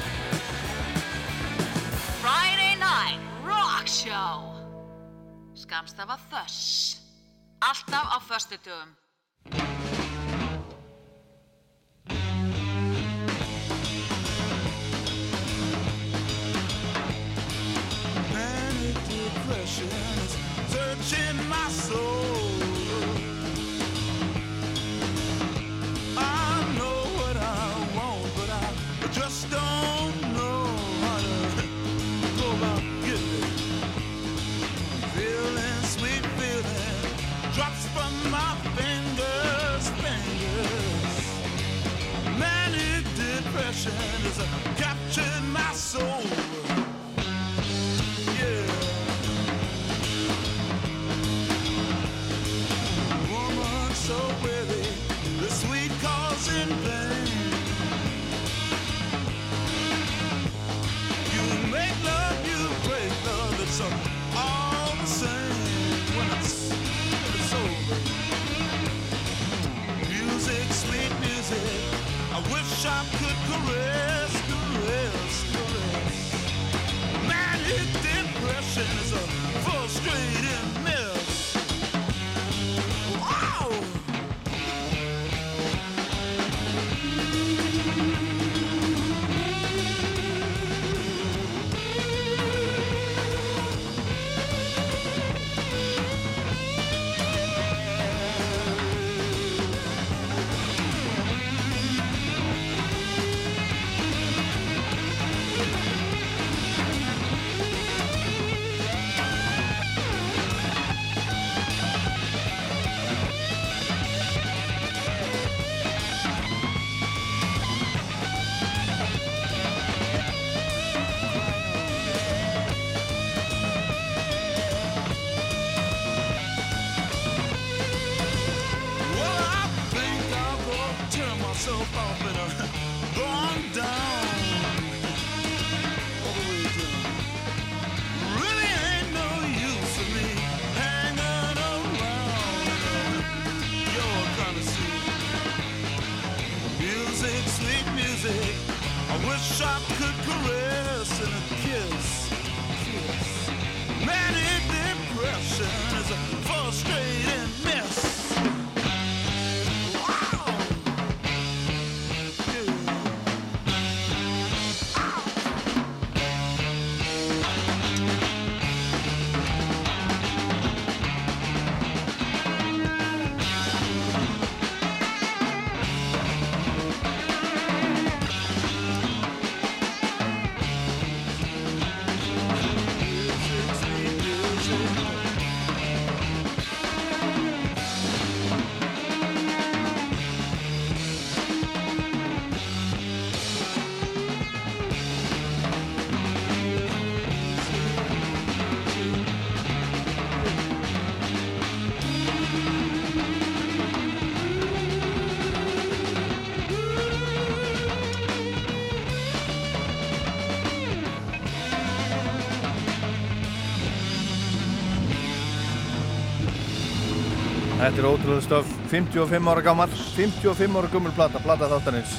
Þetta er ótrúlega stöf, 55 ára gammal, 55 ára gummul plata, plata þáttanins.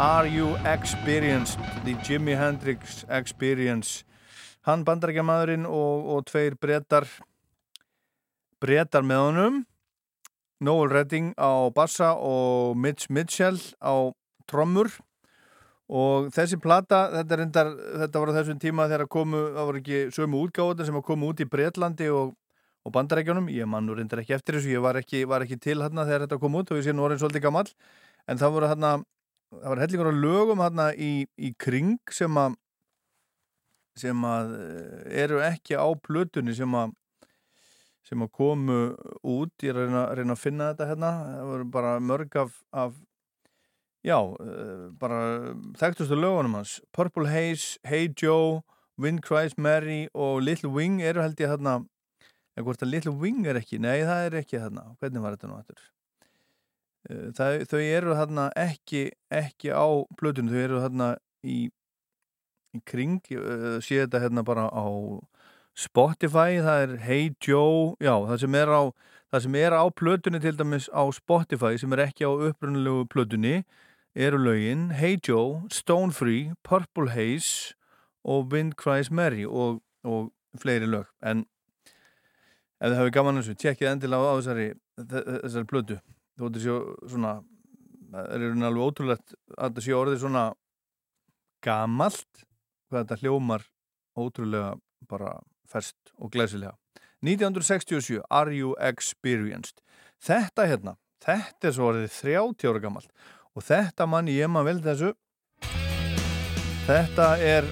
Are You Experienced? The Jimi Hendrix Experience. Hann bandarækjamaðurinn og, og tveir brettar, brettar með honum. Noel Redding á bassa og Mitch Mitchell á trommur. Og þessi plata, þetta, reyndar, þetta var á þessum tíma þegar komu, það voru ekki sömu útgáður sem að koma út í Bretlandi og og bandarækjunum, ég man nú reyndar ekki eftir þessu, ég var ekki, var ekki til hérna þegar þetta kom út og ég sé nú orðin svolítið gammal en það voru hérna, það var hellingur á lögum hérna í, í kring sem að sem að eh, eru ekki á plötunni sem að sem að komu út, ég er að reyna, reyna að finna þetta hérna, það voru bara mörg af, af já, eh, bara þekktustu lögunum hans, Purple Haze, Hey Joe Wind Cries Mary og Little Wing eru held ég hérna en hvort að Little Wing er ekki, nei það er ekki þarna, hvernig var þetta nú aftur? Það, þau eru þarna ekki, ekki á plötunum, þau eru þarna í, í kring uh, sé þetta hérna bara á Spotify, það er Hey Joe já, það sem er á það sem er á plötunni til dæmis á Spotify sem er ekki á upprunalegu plötunni eru lögin Hey Joe, Stone Free Purple Haze og Wind Cries Mary og, og fleiri lög, en ef þið hafið gaman þessu, tjekkið endilega á þessari, þessari plötu. Þú veitur séu svona það er alveg ótrúlegt að þetta séu orðið svona gamalt hvað þetta hljómar ótrúlega bara ferst og glæsilega. 1967, Are You Experienced? Þetta hérna, þetta er svo orðið 30 ára gamalt og þetta mann ég maður vel þessu. Þetta er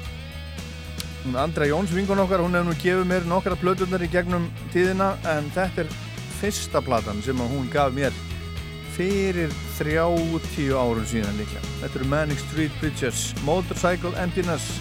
Andra Jóns vingun okkar, hún hefur nú gefið mér nokkra plöturnar í gegnum tíðina en þetta er fyrsta platan sem hún gaf mér fyrir 30 árun síðan líka. Þetta eru Manic Street Preachers, Motorcycle Emptiness.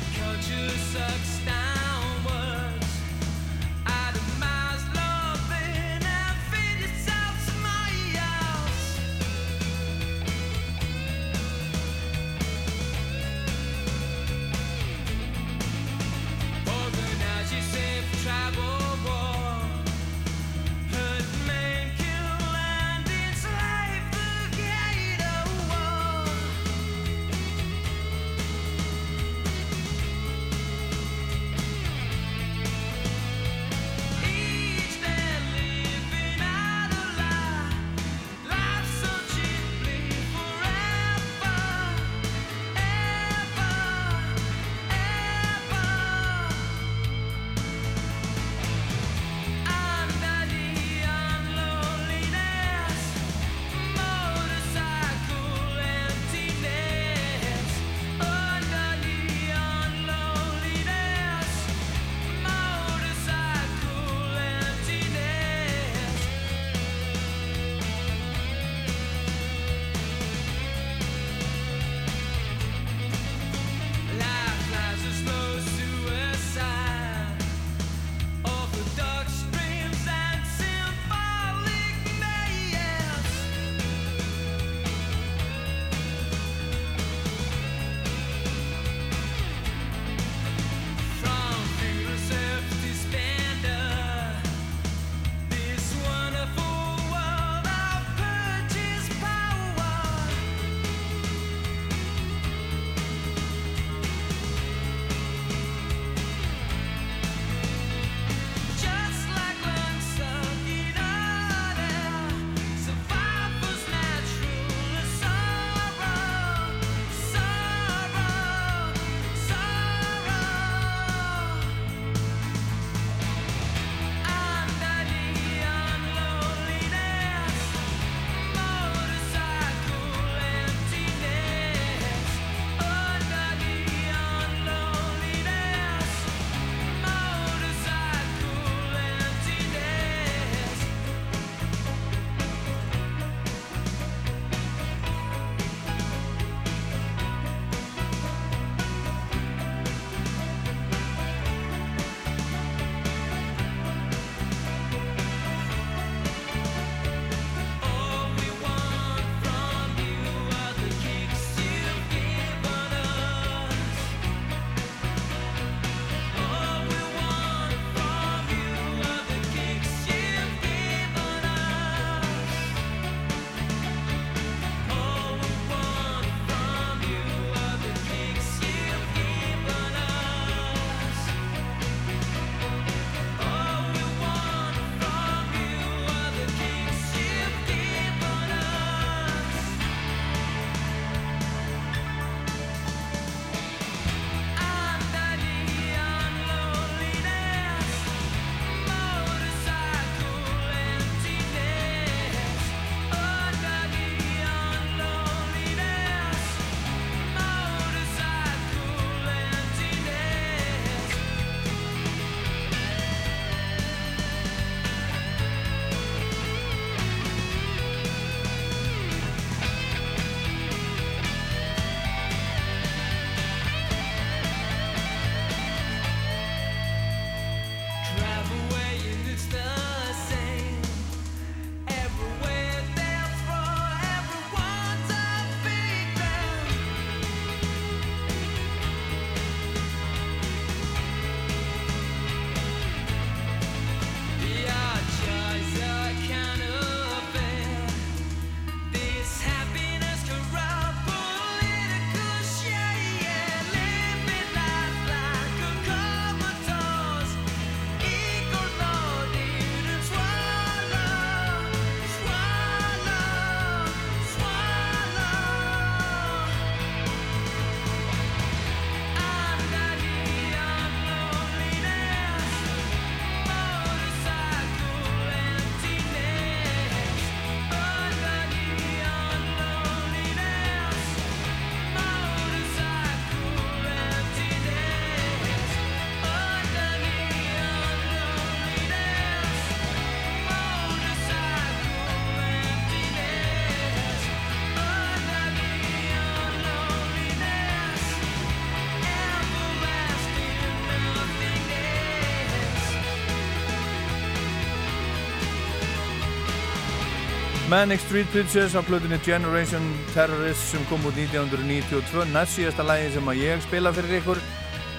Manic Street Preachers á plötunni Generation Terrorist sem kom út 1992 næst síðasta lægi sem að ég spila fyrir ykkur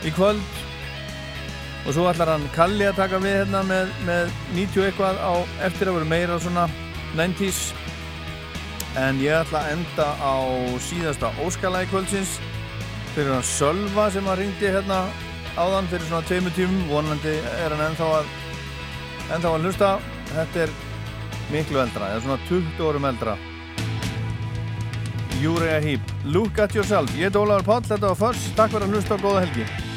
í kvöld. Og svo ætlar hann Kalli að taka við hérna með, með 90 eitthvað á eftir að vera meira svona 90s en ég ætla að enda á síðasta óskalægi kvöldsins fyrir hann Sölva sem að ringdi hérna áðan fyrir svona tveimu tímum. Vonandi er hann ennþá að ennþá að hlusta. Þetta er miklu eldra, eða svona 20 órum eldra. Júrea Hýp Look at yourself, ég er Ólaður Páll, þetta var fyrst takk fyrir að hlusta og góða helgi